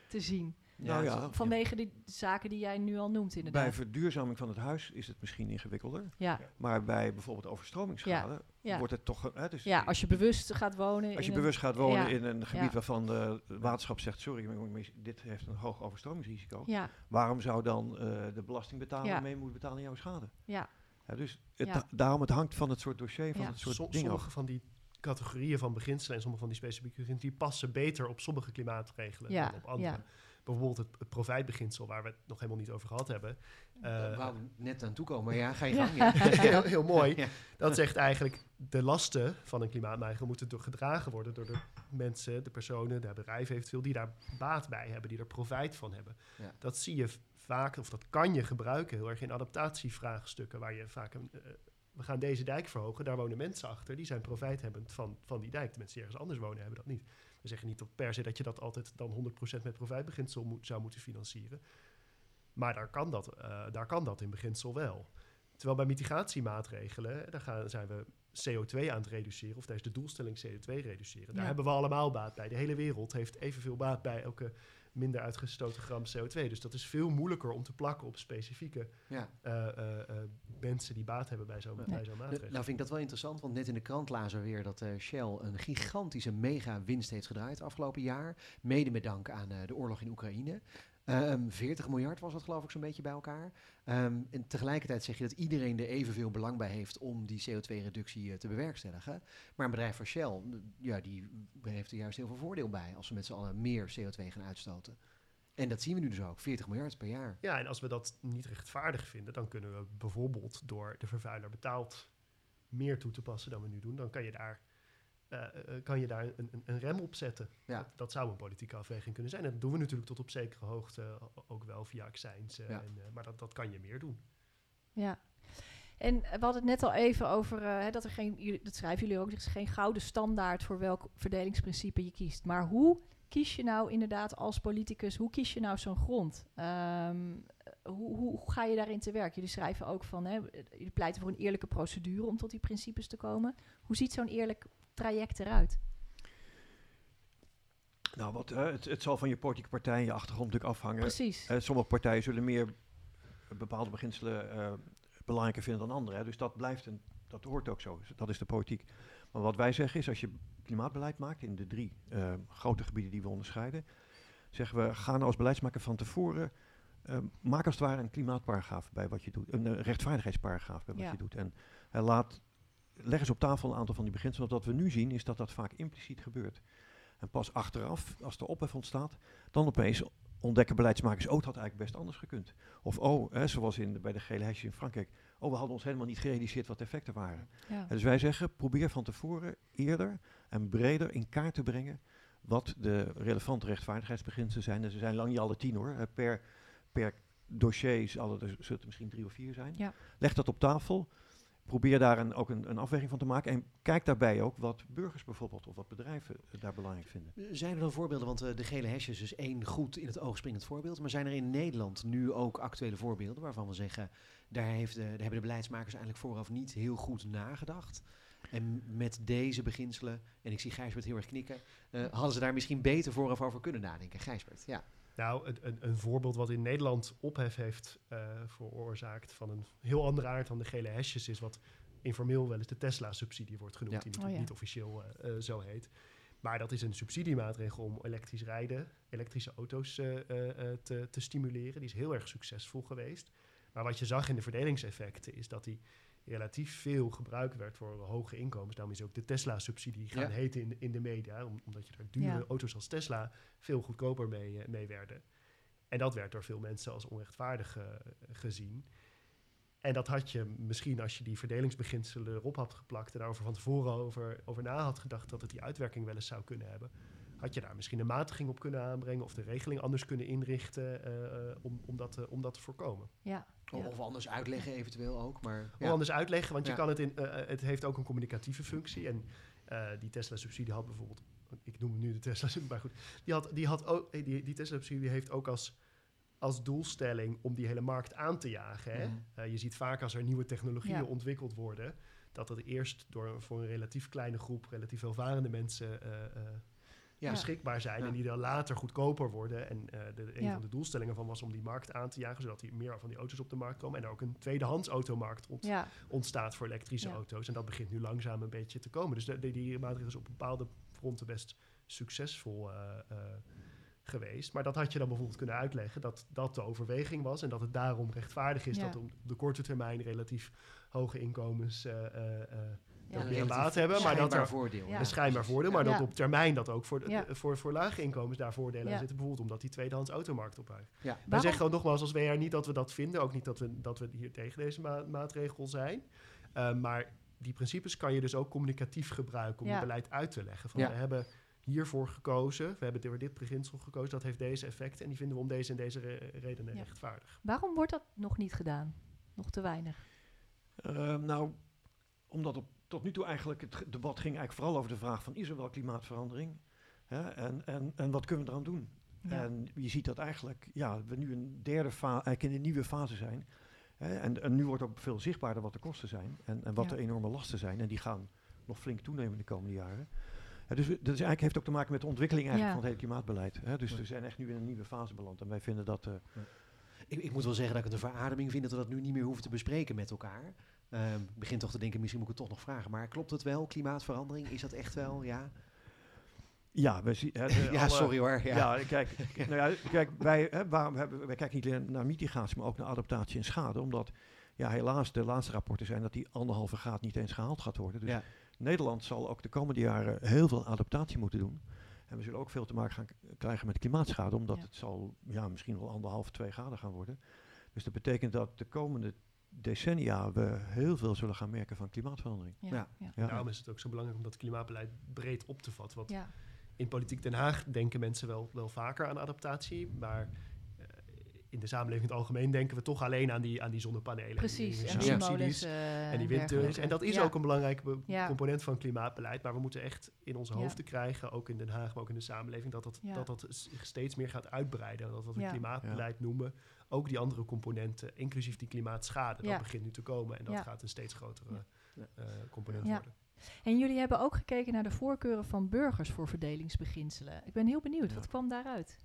te zien. Nou ja, Vanwege die zaken die jij nu al noemt, inderdaad. bij verduurzaming van het huis is het misschien ingewikkelder. ja, Maar bij bijvoorbeeld overstromingsschade ja. wordt het toch... Hè, dus ja, als je bewust gaat wonen. als je bewust gaat wonen ja. in een gebied Ja. waarvan de waterschap zegt... sorry, dit heeft een hoog overstromingsrisico. Ja, Waarom zou dan eh, de belastingbetaler Ja. mee moeten betalen aan jouw schade? ja, Ja, dus het, Ja. daarom het hangt van het soort dossier, van Ja. het soort dingen sommige van die categorieën van beginselen en sommige van die specifieke beginselen, die passen beter op sommige klimaatregelen Ja, dan op andere. Bijvoorbeeld het, het profijtbeginsel, waar we het nog helemaal niet over gehad hebben. Eh, wou net aan toekomen, maar ja, ga je gang. Ja. heel, heel mooi. Ja. Dat zegt eigenlijk, de lasten van een klimaatmaatregel moeten door gedragen worden door de mensen, de personen, de bedrijven eventueel, die daar baat bij hebben, die er profijt van hebben. Ja. Dat zie je vaak, of dat kan je gebruiken heel erg in adaptatievraagstukken, waar je vaak een, eh, we gaan deze dijk verhogen, daar wonen mensen achter, die zijn profijthebbend van, van die dijk. De mensen die ergens anders wonen hebben dat niet. We zeggen niet dat per se dat je dat altijd dan 100% met profijtbeginsel moet, zou moeten financieren. Maar daar kan, dat, eh, daar kan dat in beginsel wel. Terwijl bij mitigatiemaatregelen, daar gaan, zijn we CO2 aan het reduceren, of daar is de doelstelling CO2 reduceren. Daar Ja. hebben we allemaal baat bij. De hele wereld heeft evenveel baat bij elke minder uitgestoten gram CO2. Dus dat is veel moeilijker om te plakken op specifieke Ja. eh, eh, eh, mensen die baat hebben bij zo'n Ja. bij zo'n Nou maatregel. vind ik dat wel interessant, want net in de krant lazen we weer dat eh, Shell een gigantische mega winst heeft gedraaid afgelopen jaar. Mede met dank aan eh, de oorlog in Oekraïne. Ehm 40 miljard was dat geloof ik zo'n beetje bij elkaar. Ehm, en tegelijkertijd zeg je dat iedereen er evenveel belang bij heeft om die CO2-reductie te bewerkstelligen. Maar een bedrijf van Shell, eh, ja, die heeft er juist heel veel voordeel bij als we met z'n allen meer CO2 gaan uitstoten. En dat zien we nu dus ook, 40 miljard per jaar. Ja, en als we dat niet rechtvaardig vinden, dan kunnen we bijvoorbeeld door de vervuiler betaald meer toe te passen dan we nu doen. Dan kan je daar, eh, eh, kan je daar een, een, een rem op zetten. Ja. Dat, dat zou een politieke afweging kunnen zijn. En dat doen we natuurlijk tot op zekere hoogte ook wel via accijns. eh, Ja. en, eh, maar dat, dat kan je meer doen. ja. En we hadden het net al even over hè, dat er geen, dat schrijven jullie ook, er is geen gouden standaard voor welk verdelingsprincipe je kiest. Maar hoe kies je nou inderdaad als politicus, hoe kies je nou zo'n grond? Ehm, hoe, hoe, hoe ga je daarin te werk? Jullie schrijven ook van, hè, jullie pleiten voor een eerlijke procedure om tot die principes te komen. Hoe ziet zo'n eerlijk traject eruit? Nou, wat, het, het zal van je politieke partij en je achtergrond natuurlijk afhangen. Precies. Eh, sommige partijen zullen meer bepaalde beginselen eh, belangrijker vinden dan anderen. Hè. Dus dat blijft een, dat hoort ook zo. Dat is de politiek. Maar wat wij zeggen is, als je klimaatbeleid maakt in de drie eh, grote gebieden die we onderscheiden, zeggen we, ga nou als beleidsmaker van tevoren, eh, maak als het ware een klimaatparagraaf bij wat je doet, een eh, rechtvaardigheidsparagraaf bij wat Ja. je doet. En laat, leg eens op tafel een aantal van die beginselen. Want wat we nu zien is dat dat vaak impliciet gebeurt. En pas achteraf, als er ophef ontstaat, dan opeens ontdekken beleidsmakers, oh, het had eigenlijk best anders gekund. Of, oh, hè, zoals in, bij de gele hesjes in Frankrijk, oh, we hadden ons helemaal niet gerealiseerd wat de effecten waren. Ja. Dus wij zeggen, probeer van tevoren eerder en breder in kaart te brengen wat de relevante rechtvaardigheidsbeginselen zijn. En ze zijn lang niet alle tien hoor. Eh, Per, per dossier zullen er er misschien drie of vier zijn. Ja. Leg dat op tafel. Probeer daar een, ook een, een afweging van te maken. En kijk daarbij ook wat burgers bijvoorbeeld of wat bedrijven eh, daar belangrijk vinden. Zijn er dan voorbeelden, want eh, de gele hesjes is één goed in het oog springend voorbeeld, maar zijn er in Nederland nu ook actuele voorbeelden waarvan we zeggen, daar, heeft de, daar hebben de beleidsmakers eigenlijk vooraf niet heel goed nagedacht. En met deze beginselen, en ik zie Gijsbert heel erg knikken, eh, hadden ze daar misschien beter vooraf over kunnen nadenken. Gijsbert, ja. Nou, een, een, een voorbeeld wat in Nederland ophef heeft eh, veroorzaakt van een heel andere aard dan de gele hesjes is wat informeel wel eens de Tesla-subsidie wordt genoemd, Ja. die natuurlijk Oh ja. niet officieel eh, eh, zo heet. Maar dat is een subsidiemaatregel om elektrisch rijden, elektrische auto's eh, eh, eh, te, te stimuleren. Die is heel erg succesvol geweest. Maar wat je zag in de verdelingseffecten is dat die relatief veel gebruikt werd voor hoge inkomens. Daarom is ook de Tesla-subsidie gaan Ja. heten in, de- in de media, om- omdat je daar dure Ja. auto's als Tesla veel goedkoper mee, eh, mee werden. En dat werd door veel mensen als onrechtvaardig eh, gezien. En dat had je misschien als je die verdelingsbeginselen erop had geplakt en daarover van tevoren over, over na had gedacht dat het die uitwerking wel eens zou kunnen hebben. Had je daar misschien een matiging op kunnen aanbrengen of de regeling anders kunnen inrichten eh, eh, om, om, dat, om dat te voorkomen. Ja. Of, Ja. of anders uitleggen eventueel ook, maar... Of anders uitleggen, want je Ja. kan het in, eh, eh, het heeft ook een communicatieve functie. En eh, die Tesla-subsidie had bijvoorbeeld, ik noem nu de Tesla-subsidie, maar goed, die, had, die, had ook, die, die Tesla-subsidie heeft ook als, als doelstelling om die hele markt aan te jagen. Hè? Mhm. Eh, je ziet vaak als er nieuwe technologieën Ja. ontwikkeld worden, dat dat eerst door, voor een relatief kleine groep, relatief welvarende mensen eh, eh, Ja. beschikbaar zijn. Ja. En die dan later goedkoper worden. En eh, de, een Ja. van de doelstellingen van was om die markt aan te jagen, zodat er meer van die auto's op de markt komen. En er ook een tweedehands automarkt ont- ontstaat voor elektrische auto's. En dat begint nu langzaam een beetje te komen. Dus de, de- die maatregel is op bepaalde fronten best succesvol eh, eh, geweest. Maar dat had je dan bijvoorbeeld kunnen uitleggen dat dat de overweging was. En dat het daarom rechtvaardig is Ja. dat op de korte termijn relatief hoge inkomens. Dat meer baat hebben. Maar dat schijnbaar er voordeel. Ja. een schijnbaar voordeel, maar Ja. dat op termijn dat ook voor, de, Ja. de- voor, voor lage inkomens daar voordelen aan Ja. zitten. Bijvoorbeeld omdat die tweedehands automarkt opbuigt. Ja. Wij zeggen ook nogmaals als WR niet dat we dat vinden. Ook niet dat we, dat we hier tegen deze ma- maatregel zijn. Uh, maar die principes kan je dus ook communicatief gebruiken om Ja. het beleid uit te leggen. Van, Ja. We hebben hiervoor gekozen, we hebben door dit beginsel gekozen, dat heeft deze effecten en die vinden we om deze en deze re- redenen Ja. rechtvaardig. Waarom wordt dat nog niet gedaan? Nog te weinig. Ehm, nou, omdat op, tot nu toe eigenlijk het debat ging eigenlijk vooral over de vraag van is er wel klimaatverandering? Hè? En, en, en wat kunnen we eraan doen? Ja. En je ziet dat eigenlijk, ja, we nu een derde fase, eigenlijk in een nieuwe fase zijn. Hè? En, en nu wordt ook veel zichtbaarder wat de kosten zijn en, en wat Ja. de enorme lasten zijn. En die gaan nog flink toenemen de komende jaren. Hè, dus dat is eigenlijk, heeft ook te maken met de ontwikkeling eigenlijk Ja. van het hele klimaatbeleid. Hè? Dus Ja. we zijn echt nu in een nieuwe fase beland. En wij vinden dat... eh, Ik, ik moet wel zeggen dat ik het een verademing vind dat we dat nu niet meer hoeven te bespreken met elkaar. Ehm, ik begin toch te denken, misschien moet ik het toch nog vragen. Maar klopt het wel, klimaatverandering? Is dat echt wel, ja? ja, we zien... ja, alle- sorry hoor. Ja. Ja, kijk, nou ja, kijk wij, hè, waarom hebben, wij kijken niet alleen naar mitigatie, maar ook naar adaptatie en schade. Omdat ja, helaas de laatste rapporten zijn dat die anderhalve graad niet eens gehaald gaat worden. Dus Ja. Nederland zal ook de komende jaren heel veel adaptatie moeten doen. En we zullen ook veel te maken gaan krijgen met klimaatschade, omdat Ja. het zal ja, misschien wel anderhalf, twee graden gaan worden. Dus dat betekent dat de komende decennia we heel veel zullen gaan merken van klimaatverandering. Ja. Ja. Ja. Ja. Daarom is het ook zo belangrijk om dat klimaatbeleid breed op te vatten. Want Ja. in politiek Den Haag denken mensen wel, wel vaker aan adaptatie, maar eh, in de samenleving in het algemeen denken we toch alleen aan die, aan die zonnepanelen. Precies. die En Ja. windmolens. subsidies. eh, En die windtunnels. dergelijke. En dat is Ja. ook een belangrijke component van klimaatbeleid. Maar we moeten echt in onze Ja. hoofden krijgen, ook in Den Haag, maar ook in de samenleving, dat dat, Ja. dat, dat zich steeds meer gaat uitbreiden. Dat wat we Ja. klimaatbeleid noemen, ook die andere componenten, inclusief die klimaatschade, Ja. dat begint nu te komen. En dat Ja. gaat een steeds grotere Ja. eh, component Ja. worden. En jullie hebben ook gekeken naar de voorkeuren van burgers voor verdelingsbeginselen. Ik ben heel benieuwd, Ja. wat kwam daaruit?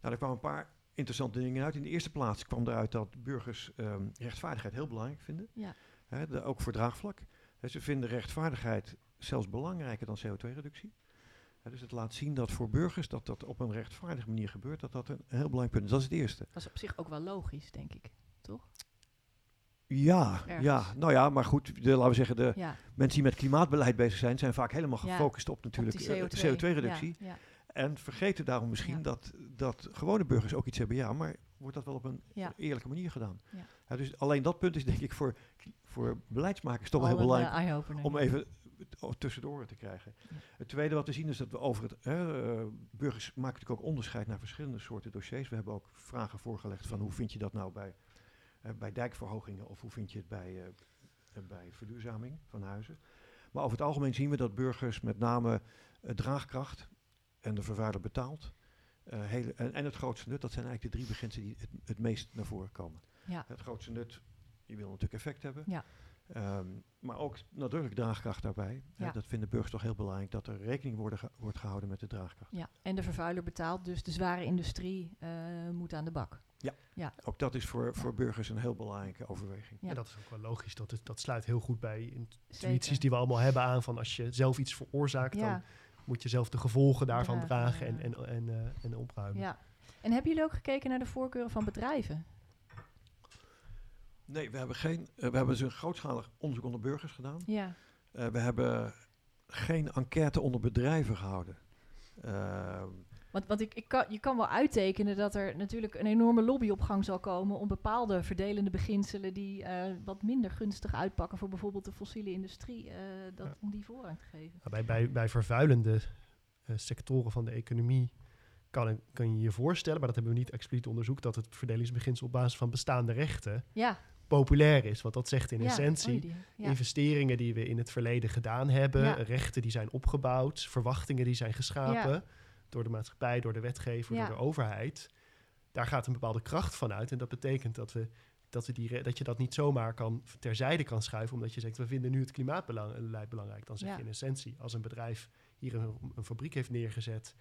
Nou, er kwamen een paar interessante dingen uit. In de eerste plaats kwam eruit dat burgers ehm, rechtvaardigheid heel belangrijk vinden. Ja. Hè, de, ook voor draagvlak. Hè, ze vinden rechtvaardigheid zelfs belangrijker dan CO2-reductie. Dus het laat zien dat voor burgers dat dat op een rechtvaardige manier gebeurt, dat dat een heel belangrijk punt is. Dat is het eerste. Dat is op zich ook wel logisch, denk ik. Toch? Ja, Ergens. ja, nou ja, maar goed, de, laten we zeggen, de Ja. mensen die met klimaatbeleid bezig zijn, zijn vaak helemaal gefocust op natuurlijk Op eh, CO2. CO2-reductie. Ja, ja, En vergeten daarom misschien dat, dat gewone burgers ook iets hebben. Ja, maar wordt dat wel op een eerlijke manier gedaan? Ja. Ja, dus alleen dat punt is denk ik voor, voor beleidsmakers toch wel heel belangrijk eh, eye-opener, om even tussendoor te krijgen. Het tweede wat we zien is dat we over het... Hè, eh, burgers maken natuurlijk ook onderscheid naar verschillende soorten dossiers. We hebben ook vragen voorgelegd van hoe vind je dat nou bij, eh, bij dijkverhogingen of hoe vind je het bij, eh, eh, bij verduurzaming van huizen. Maar over het algemeen zien we dat burgers met name eh, draagkracht en de vervuiler betaalt. eh, hele, en, en het grootste nut, dat zijn eigenlijk de drie beginselen die het, het meest naar voren komen. Ja. Het grootste nut, je wil natuurlijk effect hebben. Ja. Ehm, maar ook nadrukkelijk draagkracht daarbij. Hè, Ja. dat vinden burgers toch heel belangrijk, dat er rekening worden ge- wordt gehouden met de draagkracht. Ja, en de vervuiler betaalt, dus de zware industrie eh, moet aan de bak. Ook dat is voor, voor burgers een heel belangrijke overweging. Ja. En dat is ook wel logisch. Dat, is, dat sluit heel goed bij intuïties Zeker. die we allemaal hebben aan van als je zelf iets veroorzaakt, dan Ja, moet je zelf de gevolgen daarvan Dragen, dragen en, ja. en, en, eh, en opruimen. ja. En hebben jullie ook gekeken naar de voorkeuren van bedrijven? Nee, we hebben, geen, eh, we hebben dus een grootschalig onderzoek onder burgers gedaan. Ja, Eh, we hebben geen enquête onder bedrijven gehouden. Ehm, want, want ik, ik kan, je kan wel uittekenen dat er natuurlijk een enorme lobby op gang zal komen om bepaalde verdelende beginselen die eh, wat minder gunstig uitpakken voor bijvoorbeeld de fossiele industrie, eh, dat, Ja. om die voorrang te geven. Bij, bij, bij vervuilende eh, sectoren van de economie kan, kan je je voorstellen, maar dat hebben we niet expliciet onderzoekt, dat het verdelingsbeginsel op basis van bestaande rechten Ja, populair is. Want dat zegt in ja, essentie oh, die- ja. investeringen die we in het verleden gedaan hebben, Ja. rechten die zijn opgebouwd, verwachtingen die zijn geschapen door de maatschappij, door de wetgever, door de overheid. Daar gaat een bepaalde kracht van uit. En dat betekent dat we dat, we die, dat je dat niet zomaar kan, terzijde kan schuiven, omdat je zegt, we vinden nu het klimaatbeleid belangrijk. Dan zeg je in essentie, als een bedrijf hier een, een fabriek heeft neergezet,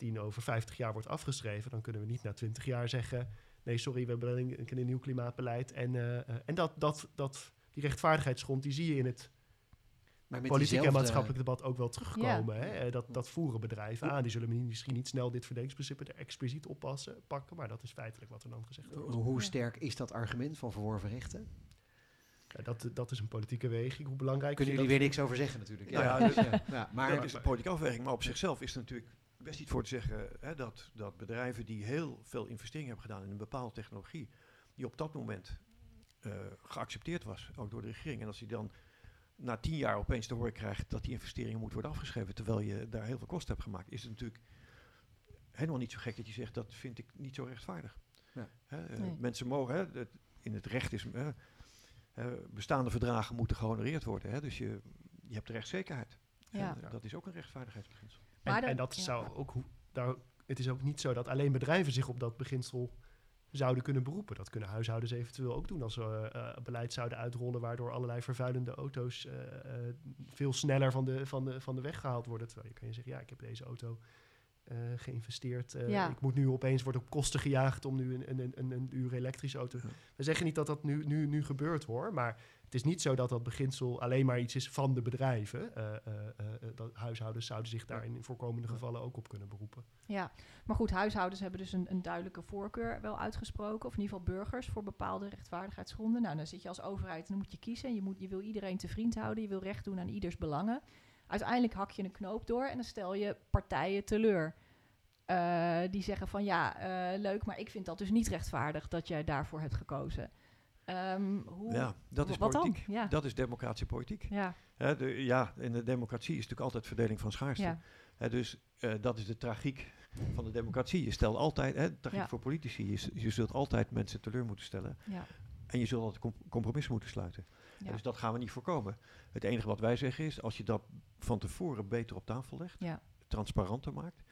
die over 50 jaar wordt afgeschreven, dan kunnen we niet na 20 jaar zeggen, nee, sorry, we hebben een, een nieuw klimaatbeleid. En, eh, eh, en dat, dat, dat, die rechtvaardigheidsgrond, die zie je in het Maar met politiek en maatschappelijk debat ook wel terugkomen. Hè? Eh, Dat, dat voeren bedrijven aan. Die zullen misschien niet snel dit verdelingsprincipe er expliciet oppassen, pakken, maar dat is feitelijk wat er dan gezegd wordt. Hoe Ja. sterk is dat argument van verworven rechten? Ja, dat, dat is een politieke weging. Hoe belangrijk Kunnen jullie dat? weer niks over zeggen natuurlijk. Nou ja, dus, ja. Ja, maar het is een politieke afweging, maar op zichzelf is er natuurlijk best iets voor te zeggen hè, dat, dat bedrijven die heel veel investeringen hebben gedaan in een bepaalde technologie, die op dat moment eh, geaccepteerd was, ook door de regering. En als die dan na tien jaar opeens te horen krijgt dat die investeringen moeten worden afgeschreven, terwijl je daar heel veel kosten hebt gemaakt, is het natuurlijk helemaal niet zo gek dat je zegt dat vind ik niet zo rechtvaardig. Ja. Hè, eh, Nee. Mensen mogen, hè, het- in het recht is, hè, bestaande verdragen moeten gehonoreerd worden. Hè, dus je, je hebt de rechtszekerheid. Ja. En, Dat is ook een rechtvaardigheidsbeginsel. En, en dat ja. zou ook, hoe- daar, het is ook niet zo dat alleen bedrijven zich op dat beginsel zouden kunnen beroepen. Dat kunnen huishoudens eventueel ook doen als we eh, beleid zouden uitrollen waardoor allerlei vervuilende auto's eh, eh, veel sneller van de, van, de, van de weg gehaald worden. Terwijl je kan je zeggen, ja, ik heb deze auto eh, geïnvesteerd. eh, Ja. Ik moet nu opeens worden op kosten gejaagd om nu een, een, een, een uur elektrische auto. Ja. We zeggen niet dat dat nu, nu, nu gebeurt hoor, maar het is niet zo dat dat beginsel alleen maar iets is van de bedrijven. Eh, dat huishoudens zouden zich daar in voorkomende gevallen ook op kunnen beroepen. Ja, maar goed, huishoudens hebben dus een, een duidelijke voorkeur wel uitgesproken. Of in ieder geval burgers voor bepaalde rechtvaardigheidsgronden. Nou, dan zit je als overheid en dan moet je kiezen. En je, moet, je wil iedereen te vriend houden. Je wil recht doen aan ieders belangen. Uiteindelijk hak je een knoop door en dan stel je partijen teleur. Die zeggen van ja, leuk, maar ik vind dat dus niet rechtvaardig dat jij daarvoor hebt gekozen. Ehm, hoe, Ja, dat is wat politiek. Ja, Dat is democratische politiek. ja, Hè, de, ja, in de democratie is natuurlijk altijd verdeling van schaarste. ja, dus eh, dat is de tragiek van de democratie. Je stelt altijd, hè, de tragiek Ja. voor politici, je, s- je zult altijd mensen teleur moeten stellen. ja, En je zult altijd com compromis moeten sluiten. Ja, Dus dat gaan we niet voorkomen. Het enige wat wij zeggen is, als je dat van tevoren beter op tafel legt, transparanter maakt,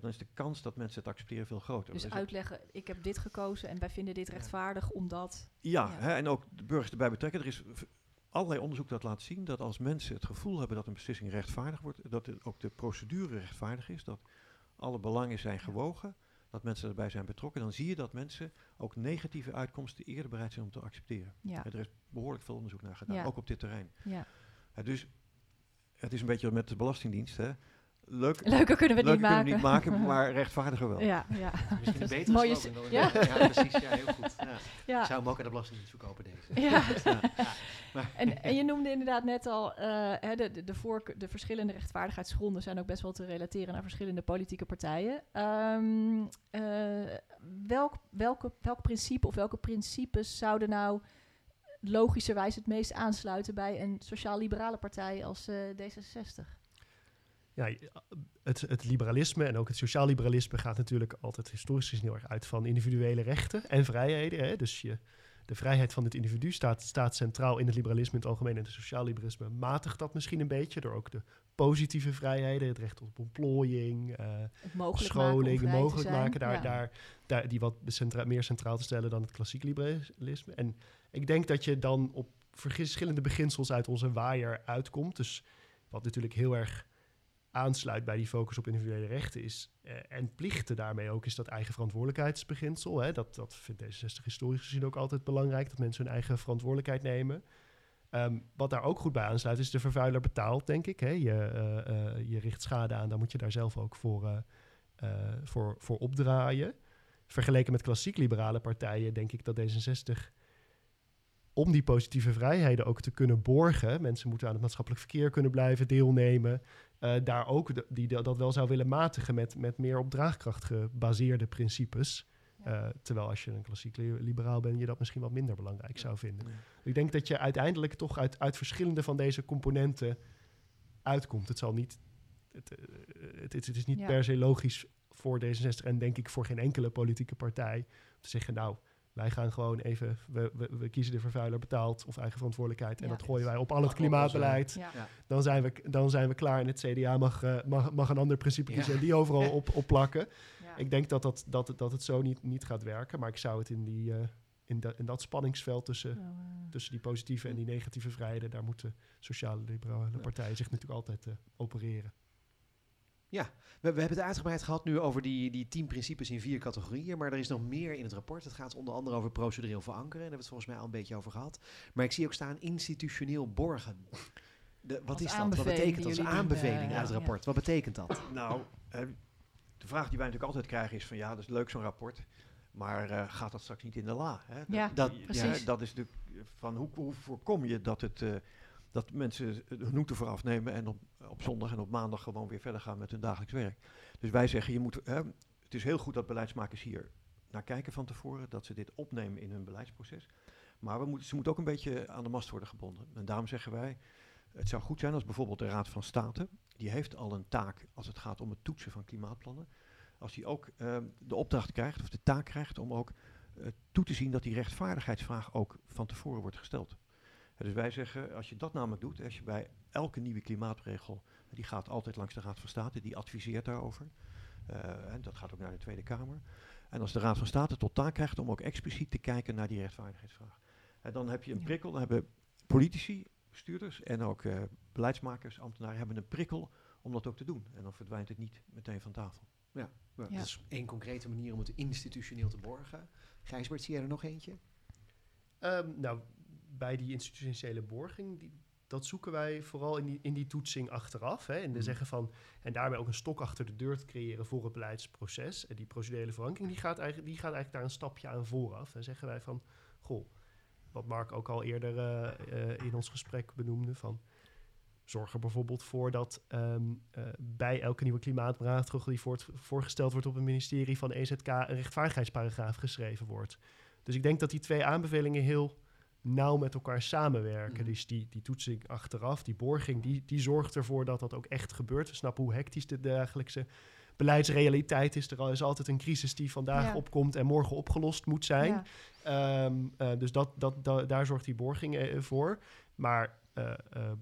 dan is de kans dat mensen het accepteren veel groter. Dus uitleggen, ik heb dit gekozen en wij vinden dit rechtvaardig omdat... Ja, Ja. Hè, en ook de burgers erbij betrekken. Er is allerlei onderzoek dat laat zien dat als mensen het gevoel hebben dat een beslissing rechtvaardig wordt, dat ook de procedure rechtvaardig is, dat alle belangen zijn gewogen, dat mensen erbij zijn betrokken, dan zie je dat mensen ook negatieve uitkomsten eerder bereid zijn om te accepteren. Ja, Er is behoorlijk veel onderzoek naar gedaan, Ja. ook op dit terrein. ja. Dus het is een beetje met de Belastingdienst. Hè. Leuk, Leuker kunnen we het niet maken. kunnen we niet maken, maar rechtvaardiger wel. Ja, ja. Misschien een betere Mooie slogan dan- Ja. ja, precies. Ja, heel goed. Ja. Ik zou hem ook aan de Belastingdienst verkopen, deze. Ja. Ja. En, en je noemde inderdaad net al, eh, hè, de, de, de, voorke- de verschillende rechtvaardigheidsgronden zijn ook best wel te relateren naar verschillende politieke partijen. Ehm, eh, welk, welke, welk principe of welke principes zouden nou logischerwijs het meest aansluiten bij een sociaal-liberale partij als eh, D66? Ja, je- het, het liberalisme en ook het sociaal liberalisme gaat natuurlijk altijd historisch gezien heel erg uit van individuele rechten en vrijheden. Hè? Dus je, de vrijheid van het individu staat, staat centraal in het liberalisme in het algemeen. En het sociaal liberalisme matigt dat misschien een beetje door ook de positieve vrijheden, het recht op ontplooiing, eh, Het mogelijk scholing, maken, mogelijk maken, daar, Ja. daar, daar, die wat centra- meer centraal te stellen dan het klassiek liberalisme. En ik denk dat je dan op verschillende beginsels uit onze waaier uitkomt. Dus wat natuurlijk heel erg aansluit bij die focus op individuele rechten is, eh, en plichten daarmee ook, is dat eigen verantwoordelijkheidsbeginsel. Hè? Dat, dat vindt D66 historisch gezien ook altijd belangrijk, dat mensen hun eigen verantwoordelijkheid nemen. Ehm, wat daar ook goed bij aansluit, is de vervuiler betaalt, denk ik. Hè? Je, eh, eh, je richt schade aan, dan moet je daar zelf ook voor, voor, voor opdraaien. Vergeleken met klassiek liberale partijen, denk ik dat D66 om die positieve vrijheden ook te kunnen borgen, mensen moeten aan het maatschappelijk verkeer kunnen blijven deelnemen, eh, daar ook de- die dat wel zou willen matigen met, met meer op draagkracht gebaseerde principes. Ja. Eh, terwijl als je een klassiek li- liberaal bent, je dat misschien wat minder belangrijk zou vinden. Ja. Ik denk dat je uiteindelijk toch uit, uit verschillende van deze componenten uitkomt. Het zal niet. Het, eh, het, het, het is niet per se logisch voor D66 en denk ik voor geen enkele politieke partij om te zeggen, nou, wij gaan gewoon even, we, we, we kiezen de vervuiler betaald of eigen verantwoordelijkheid en Ja. dat gooien wij op al het zo. klimaatbeleid. Ja. Ja. Dan zijn, we, dan zijn we klaar en het CDA mag, eh, mag, mag een ander principe Ja. kiezen en die overal op, op plakken. Ja. Ik denk dat, dat, dat, het- dat het zo niet, niet gaat werken, maar ik zou het in die, eh, in, da- in dat spanningsveld tussen, Nou, eh, tussen die positieve en die negatieve vrijheden, daar moeten sociale liberale Ja. partijen zich natuurlijk altijd eh, opereren. We, we hebben het uitgebreid gehad nu over die, die tien principes in vier categorieën, maar er is nog meer in het rapport. Het gaat onder andere over procedureel verankeren, daar hebben we het volgens mij al een beetje over gehad. Maar ik zie ook staan institutioneel borgen. De, wat Als is dat? Wat betekent dat? Als doen, aanbeveling uit het ja. rapport. Wat betekent dat? Nou, eh, de vraag die wij natuurlijk altijd krijgen is van ja, dat is leuk zo'n rapport. Maar eh, gaat dat straks niet in de la? Hè? Ja, dat- precies. hè, dat is natuurlijk van hoe, hoe voorkom je dat, het, eh, dat mensen hun hoed ervoor afnemen en op, op zondag en op maandag gewoon weer verder gaan met hun dagelijks werk. Dus wij zeggen, je moet, hè, het is heel goed dat beleidsmakers hier naar kijken van tevoren, dat ze dit opnemen in hun beleidsproces. Maar we moeten, ze moeten ook een beetje aan de mast worden gebonden. En daarom zeggen wij, het zou goed zijn als bijvoorbeeld de Raad van State, die heeft al een taak als het gaat om het toetsen van klimaatplannen. Als die ook ehm, de opdracht krijgt, of de taak krijgt, om ook eh, toe te zien dat die rechtvaardigheidsvraag ook van tevoren wordt gesteld. Dus wij zeggen, als je dat namelijk doet, als je bij elke nieuwe klimaatregel, die gaat altijd langs de Raad van State, die adviseert daarover. Eh, en dat gaat ook naar de Tweede Kamer. En als de Raad van State tot taak krijgt om ook expliciet te kijken naar die rechtvaardigheidsvraag. En dan heb je een prikkel, dan hebben politici, bestuurders en ook eh, beleidsmakers, ambtenaren hebben een prikkel om dat ook te doen. En dan verdwijnt het niet meteen van tafel. Ja, Ja. Dat is één concrete manier om het institutioneel te borgen. Gijsbert, zie jij er nog eentje? Ehm, nou, bij die institutionele borging, die, dat zoeken wij vooral in die, in die toetsing achteraf. Hè, in de Mhm. zeggen van, en daarbij ook een stok achter de deur te creëren voor het beleidsproces. En die procedurele verankering, die gaat, eigenlijk, die gaat eigenlijk daar een stapje aan vooraf. En zeggen wij van, goh, wat Mark ook al eerder eh, eh, in ons gesprek benoemde, van zorg er bijvoorbeeld voor dat ehm, eh, bij elke nieuwe klimaatmaatregel die voorgesteld wordt op het ministerie van EZK een rechtvaardigheidsparagraaf geschreven wordt. Dus ik denk dat die twee aanbevelingen heel nauw met elkaar samenwerken. Mhm. Dus die, die toetsing achteraf, die borging, die, die zorgt ervoor dat dat ook echt gebeurt. We snappen hoe hectisch de dagelijkse beleidsrealiteit is. Er is altijd een crisis die vandaag Ja. opkomt en morgen opgelost moet zijn. ja. Ehm, eh, dus dat, dat, da- daar zorgt die borging eh, voor. Maar eh, eh,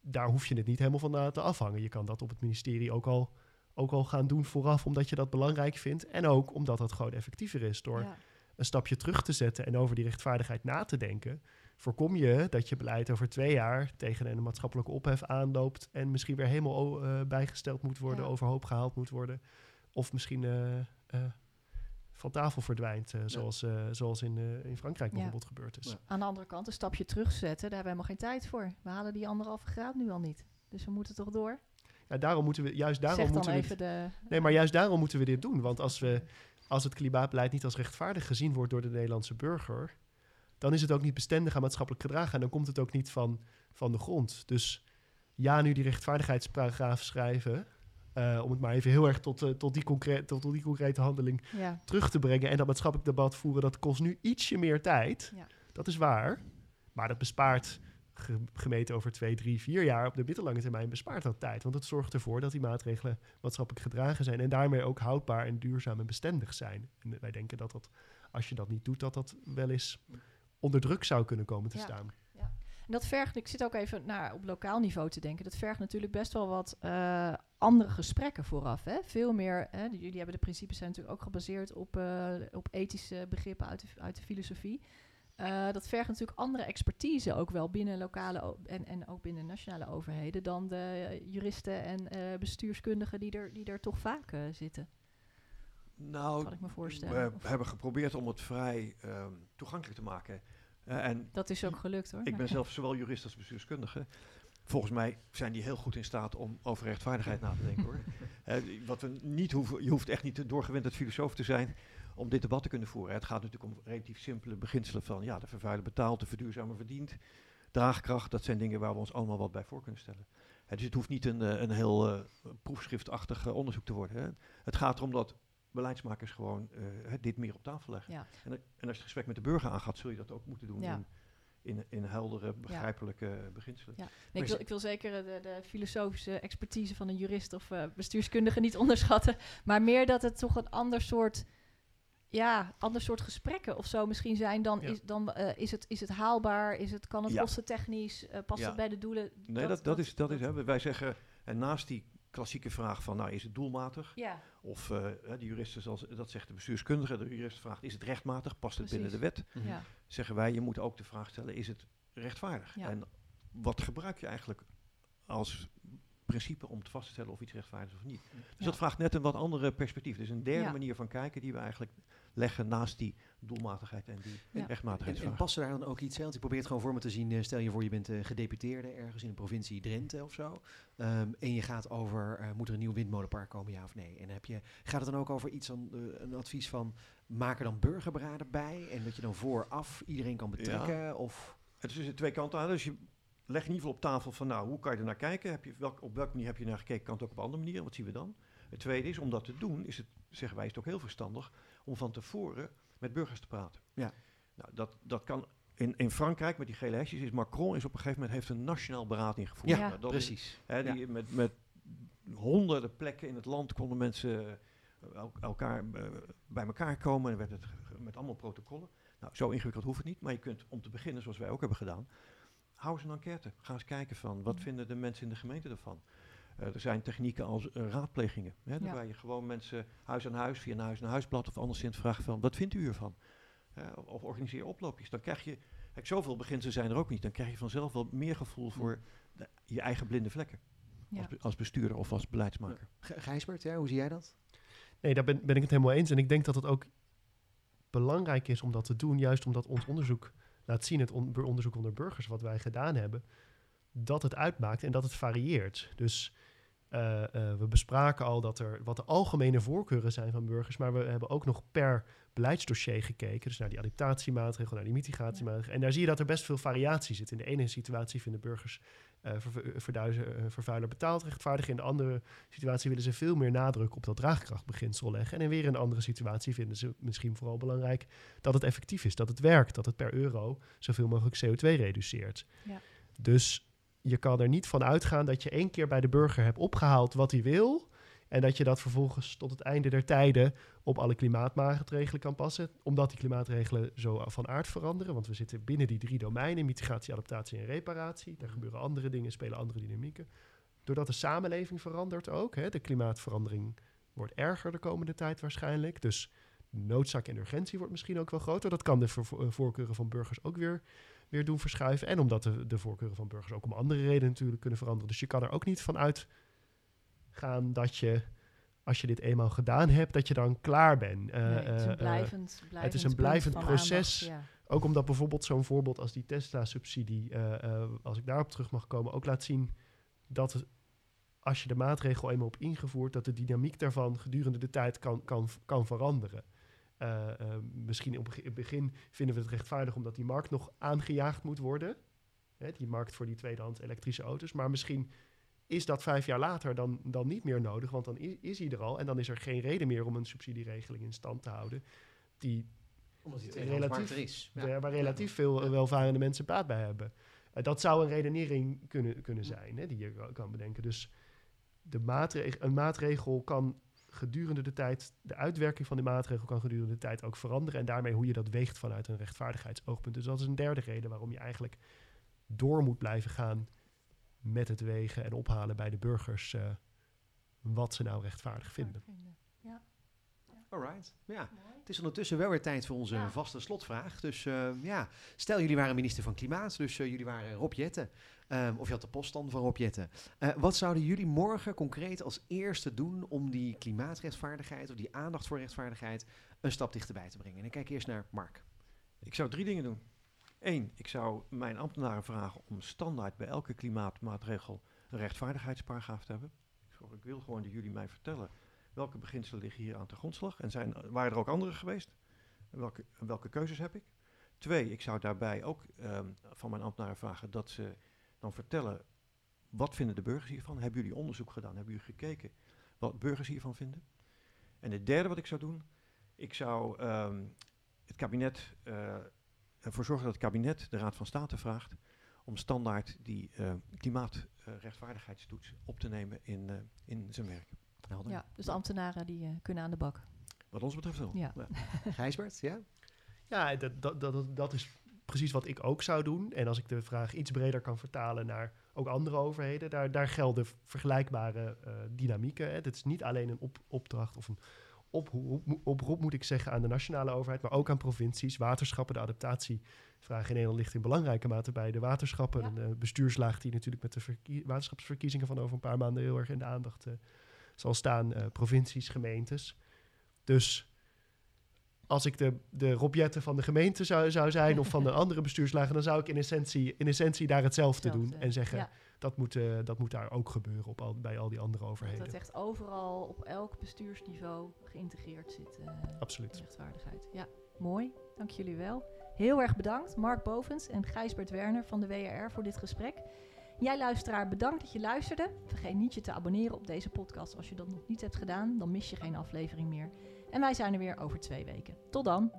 daar hoef je het niet helemaal van eh, te afhangen. Je kan dat op het ministerie ook al, ook al gaan doen vooraf, omdat je dat belangrijk vindt. En ook omdat dat gewoon effectiever is door Ja. Een stapje terug te zetten en over die rechtvaardigheid na te denken. Voorkom je dat je beleid over twee jaar tegen een maatschappelijke ophef aanloopt en misschien weer helemaal o- eh, bijgesteld moet worden, Ja. overhoop gehaald moet worden. Of misschien eh, eh, van tafel verdwijnt, zoals, zoals in, in Frankrijk Ja. bijvoorbeeld gebeurd is. Ja. Aan de andere kant, een stapje terugzetten, daar hebben we helemaal geen tijd voor. We halen die anderhalve graad nu al niet. Dus we moeten toch door? Ja, daarom moeten we, juist daarom moeten we de... Nee, maar juist daarom moeten we dit doen. Want als, we, als het klimaatbeleid niet als rechtvaardig gezien wordt door de Nederlandse burger, dan is het ook niet bestendig aan maatschappelijk gedrag en dan komt het ook niet van, van de grond. Dus ja, nu die rechtvaardigheidsparagraaf schrijven, eh, om het maar even heel erg tot, eh, tot, die concre- tot, tot die concrete handeling Ja, terug te brengen en dat maatschappelijk debat voeren, dat kost nu ietsje meer tijd. Ja. Dat is waar. Maar dat bespaart, gemeten over twee, drie, vier jaar, op de middellange termijn bespaart dat tijd. Want het zorgt ervoor dat die maatregelen maatschappelijk gedragen zijn en daarmee ook houdbaar en duurzaam en bestendig zijn. En wij denken dat dat, als je dat niet doet, dat dat wel eens onder druk zou kunnen komen te Ja. staan. En dat vergt, ik zit ook even naar op lokaal niveau te denken, dat vergt natuurlijk best wel wat eh, andere gesprekken vooraf. Hè? Veel meer, hè? jullie hebben de principes zijn natuurlijk ook gebaseerd op, eh, op ethische begrippen uit de, uit de filosofie. Eh, dat vergt natuurlijk andere expertise ook wel binnen lokale en, en ook binnen nationale overheden dan de juristen en eh, bestuurskundigen die er, die er toch vaak eh, zitten, Nou, kan ik me voorstellen. we hebben geprobeerd om het vrij ehm, toegankelijk te maken. En dat is ook gelukt hoor. ik ben zelf zowel jurist als bestuurskundige. Volgens mij zijn die heel goed in staat om over rechtvaardigheid na te denken hoor. Wat we niet hoeven, je hoeft echt niet doorgewinterd filosoof te zijn om dit debat te kunnen voeren. Het gaat natuurlijk om relatief simpele beginselen van ja, de vervuiler betaalt, de verduurzamer verdient. Draagkracht, dat zijn dingen waar we ons allemaal wat bij voor kunnen stellen. Dus het hoeft niet een, eh, een heel eh, proefschriftachtig eh, onderzoek te worden. Hè. Het gaat erom dat beleidsmakers gewoon dit meer op tafel leggen. Ja. En, en als je het gesprek met de burger aangaat, zul je dat ook moeten doen Ja. in, in, in heldere, begrijpelijke beginselen. Ja. Nee, ik, wil, ik wil zeker de, de filosofische expertise van een jurist of bestuurskundige niet onderschatten. Maar meer dat het toch een ander soort, ja, ander soort gesprekken of zo misschien zijn. Dan, Ja. is, dan eh, is, het, is het haalbaar? Is het, kan het Ja. kostentechnisch? eh past Ja. het bij de doelen? Nee, dat, dat, is, dat is hè, wij zeggen, en naast die klassieke vraag van, nou, is het doelmatig? Ja, Of eh, hè, de juristen, zoals, dat zegt de bestuurskundige, de jurist vraagt, is het rechtmatig, past het binnen de wet? Mhm. Ja. Zeggen wij, je moet ook de vraag stellen, is het rechtvaardig? Ja. En wat gebruik je eigenlijk als principe om te vast te stellen of iets rechtvaardig is of niet? Dus Ja. dat vraagt net een wat andere perspectief. Dus een derde Ja. manier van kijken die we eigenlijk leggen naast die doelmatigheid en die Ja. En, en past er daar dan ook iets in? Want ik probeer het gewoon voor me te zien. eh, stel je voor, je bent eh, gedeputeerde ergens in de provincie Drenthe of zo. Ehm, en je gaat over, eh, moet er een nieuw windmolenpark komen, ja of nee? En heb je, gaat het dan ook over iets, eh, een advies van, maak er dan burgerberaden bij? En dat je dan vooraf iedereen kan betrekken? Of, Het is dus de twee kanten aan. Dus je legt in ieder geval op tafel van, nou, hoe kan je er naar kijken? Heb je, welk, op welke manier heb je naar gekeken? Kan het ook op andere manieren? Wat zien we dan? Het tweede is, om dat te doen, is het, zeggen wij, is het ook heel verstandig om van tevoren met burgers te praten. Ja. Nou, dat, dat kan in, in Frankrijk met die gele hesjes. Is Macron is op een gegeven moment heeft een nationaal beraad ingevoerd. ja. Nou, dat is- precies. Hè, die, met, met honderden plekken in het land konden mensen eh, el- elkaar eh, bij elkaar komen en werd het met allemaal protocollen. Nou, zo ingewikkeld hoeft het niet, maar je kunt om te beginnen, zoals wij ook hebben gedaan, hou eens een enquête. Ga eens kijken van wat Mhm. vinden de mensen in de gemeente ervan. Eh, er zijn technieken als eh, raadplegingen, hè, Ja. waarbij je gewoon mensen huis aan huis, via een huis aan huisblad of anderszins vraagt van wat vindt u ervan? Eh, of, of organiseer oploopjes. Dan krijg je, kijk, zoveel beginselen zijn er ook niet. Dan krijg je vanzelf wel meer gevoel voor de- je eigen blinde vlekken. Ja. Als, als bestuurder of als beleidsmaker. G- Gijsbert, ja, hoe zie jij dat? Nee, daar ben, ben ik het helemaal eens. En ik denk dat het ook belangrijk is om dat te doen, juist omdat ons onderzoek laat zien, het on- onderzoek onder burgers wat wij gedaan hebben, dat het uitmaakt en dat het varieert. Dus eh, eh, we bespraken al dat er wat de algemene voorkeuren zijn van burgers, maar we hebben ook nog per beleidsdossier gekeken. Dus naar die adaptatiemaatregelen, naar die mitigatiemaatregelen. En daar zie je dat er best veel variatie zit. In de ene situatie vinden burgers ver- verduizen- vervuiler betaald rechtvaardig. In de andere situatie willen ze veel meer nadruk op dat draagkrachtbeginsel leggen. En in weer een andere situatie vinden ze misschien vooral belangrijk dat het effectief is, dat het werkt, dat het per euro zoveel mogelijk CO2 reduceert. Ja. Dus je kan er niet van uitgaan dat je één keer bij de burger hebt opgehaald wat hij wil. En dat je dat vervolgens tot het einde der tijden op alle klimaatmaatregelen kan passen. Omdat die klimaatregelen zo van aard veranderen. Want we zitten binnen die drie domeinen: mitigatie, adaptatie en reparatie. Daar gebeuren andere dingen, spelen andere dynamieken. Doordat de samenleving verandert ook. Hè, de klimaatverandering wordt erger de komende tijd waarschijnlijk. Dus noodzaak en urgentie wordt misschien ook wel groter. Dat kan de eh, voorkeuren van burgers ook weer, weer doen verschuiven. En omdat de, de voorkeuren van burgers ook om andere redenen natuurlijk kunnen veranderen. Dus je kan er ook niet van uitgaan dat je, als je dit eenmaal gedaan hebt, dat je dan klaar bent. Eh, Nee, het is eh, een eh, blijvend, blijvend is een blijvend proces. aandacht, ja. ook omdat bijvoorbeeld zo'n voorbeeld als die Tesla-subsidie, als ik daarop terug mag komen, ook laat zien dat het, als je de maatregel eenmaal hebt ingevoerd, dat de dynamiek daarvan gedurende de tijd kan, kan, kan veranderen. Eh, eh, misschien op het begin vinden we het rechtvaardig omdat die markt nog aangejaagd moet worden. Hè, die markt voor die tweedehands elektrische auto's. Maar misschien is dat vijf jaar later dan, dan niet meer nodig, want dan is, is hij er al. En dan is er geen reden meer om een subsidieregeling in stand te houden. Die Omdat die relatief- er is. Ja. waar, relatief veel welvarende mensen baat bij hebben. Eh, dat zou een redenering kunnen, kunnen zijn hè, die je ka- kan bedenken. Dus de maatregel, een maatregel kan gedurende de tijd, de uitwerking van die maatregel kan gedurende de tijd ook veranderen. En daarmee hoe je dat weegt vanuit een rechtvaardigheidsoogpunt. Dus dat is een derde reden waarom je eigenlijk door moet blijven gaan met het wegen en ophalen bij de burgers eh, wat ze nou rechtvaardig vinden. Alright, ja. Het is ondertussen wel weer tijd voor onze Ja. vaste slotvraag. Dus eh, ja, stel jullie waren minister van Klimaat, dus eh, jullie waren Rob Jetten. Ehm, of je had de poststand van Rob Jetten. Eh, wat zouden jullie morgen concreet als eerste doen om die klimaatrechtvaardigheid of die aandacht voor rechtvaardigheid een stap dichterbij te brengen? En ik kijk eerst naar Mark. Ik zou drie dingen doen. Eén, ik zou mijn ambtenaren vragen om standaard bij elke klimaatmaatregel een rechtvaardigheidsparagraaf te hebben. Ik wil gewoon dat jullie mij vertellen welke beginselen liggen hier aan de grondslag. En zijn, waren er ook andere geweest? Welke, welke keuzes heb ik? Twee, ik zou daarbij ook ehm, van mijn ambtenaren vragen dat ze dan vertellen wat vinden de burgers hiervan? Hebben jullie onderzoek gedaan? Hebben jullie gekeken wat burgers hiervan vinden? En het derde wat ik zou doen, ik zou ehm, het kabinet eh, ervoor zorgen dat het kabinet de Raad van State vraagt om standaard die eh klimaatrechtvaardigheidstoets op te nemen in, eh, in zijn werk. Helder. Ja, dus de ambtenaren die eh, kunnen aan de bak. Wat ons betreft wel. Ja. Gijsbert, ja? Ja, dat, dat, dat, dat is precies wat ik ook zou doen. En als ik de vraag iets breder kan vertalen naar ook andere overheden, daar, daar gelden vergelijkbare uh, dynamieken. Hè. Het is niet alleen een op, opdracht of een oproep, oproep, moet ik zeggen, aan de nationale overheid, maar ook aan provincies, waterschappen. De adaptatievraag in Nederland ligt in belangrijke mate bij de waterschappen. En de bestuurslaag die natuurlijk met de waterschapsverkiezingen van over een paar maanden heel erg in de aandacht uh, zal staan. Uh, provincies, gemeentes. Dus als ik de, de robjetten van de gemeente zou, zou zijn of van de andere bestuurslagen, dan zou ik in essentie, in essentie daar hetzelfde, doen en zeggen dat, moet, uh, dat moet daar ook gebeuren op al, bij al die andere overheden. Dat echt overal op elk bestuursniveau geïntegreerd zit. Uh, Absoluut. Rechtvaardigheid. Ja, mooi. Dank jullie wel. Heel erg bedankt, Mark Bovens en Gijsbert Werner van de WRR voor dit gesprek. Jij luisteraar, bedankt dat je luisterde. Vergeet niet je te abonneren op deze podcast als je dat nog niet hebt gedaan. Dan mis je geen aflevering meer. En wij zijn er weer over twee weken. Tot dan!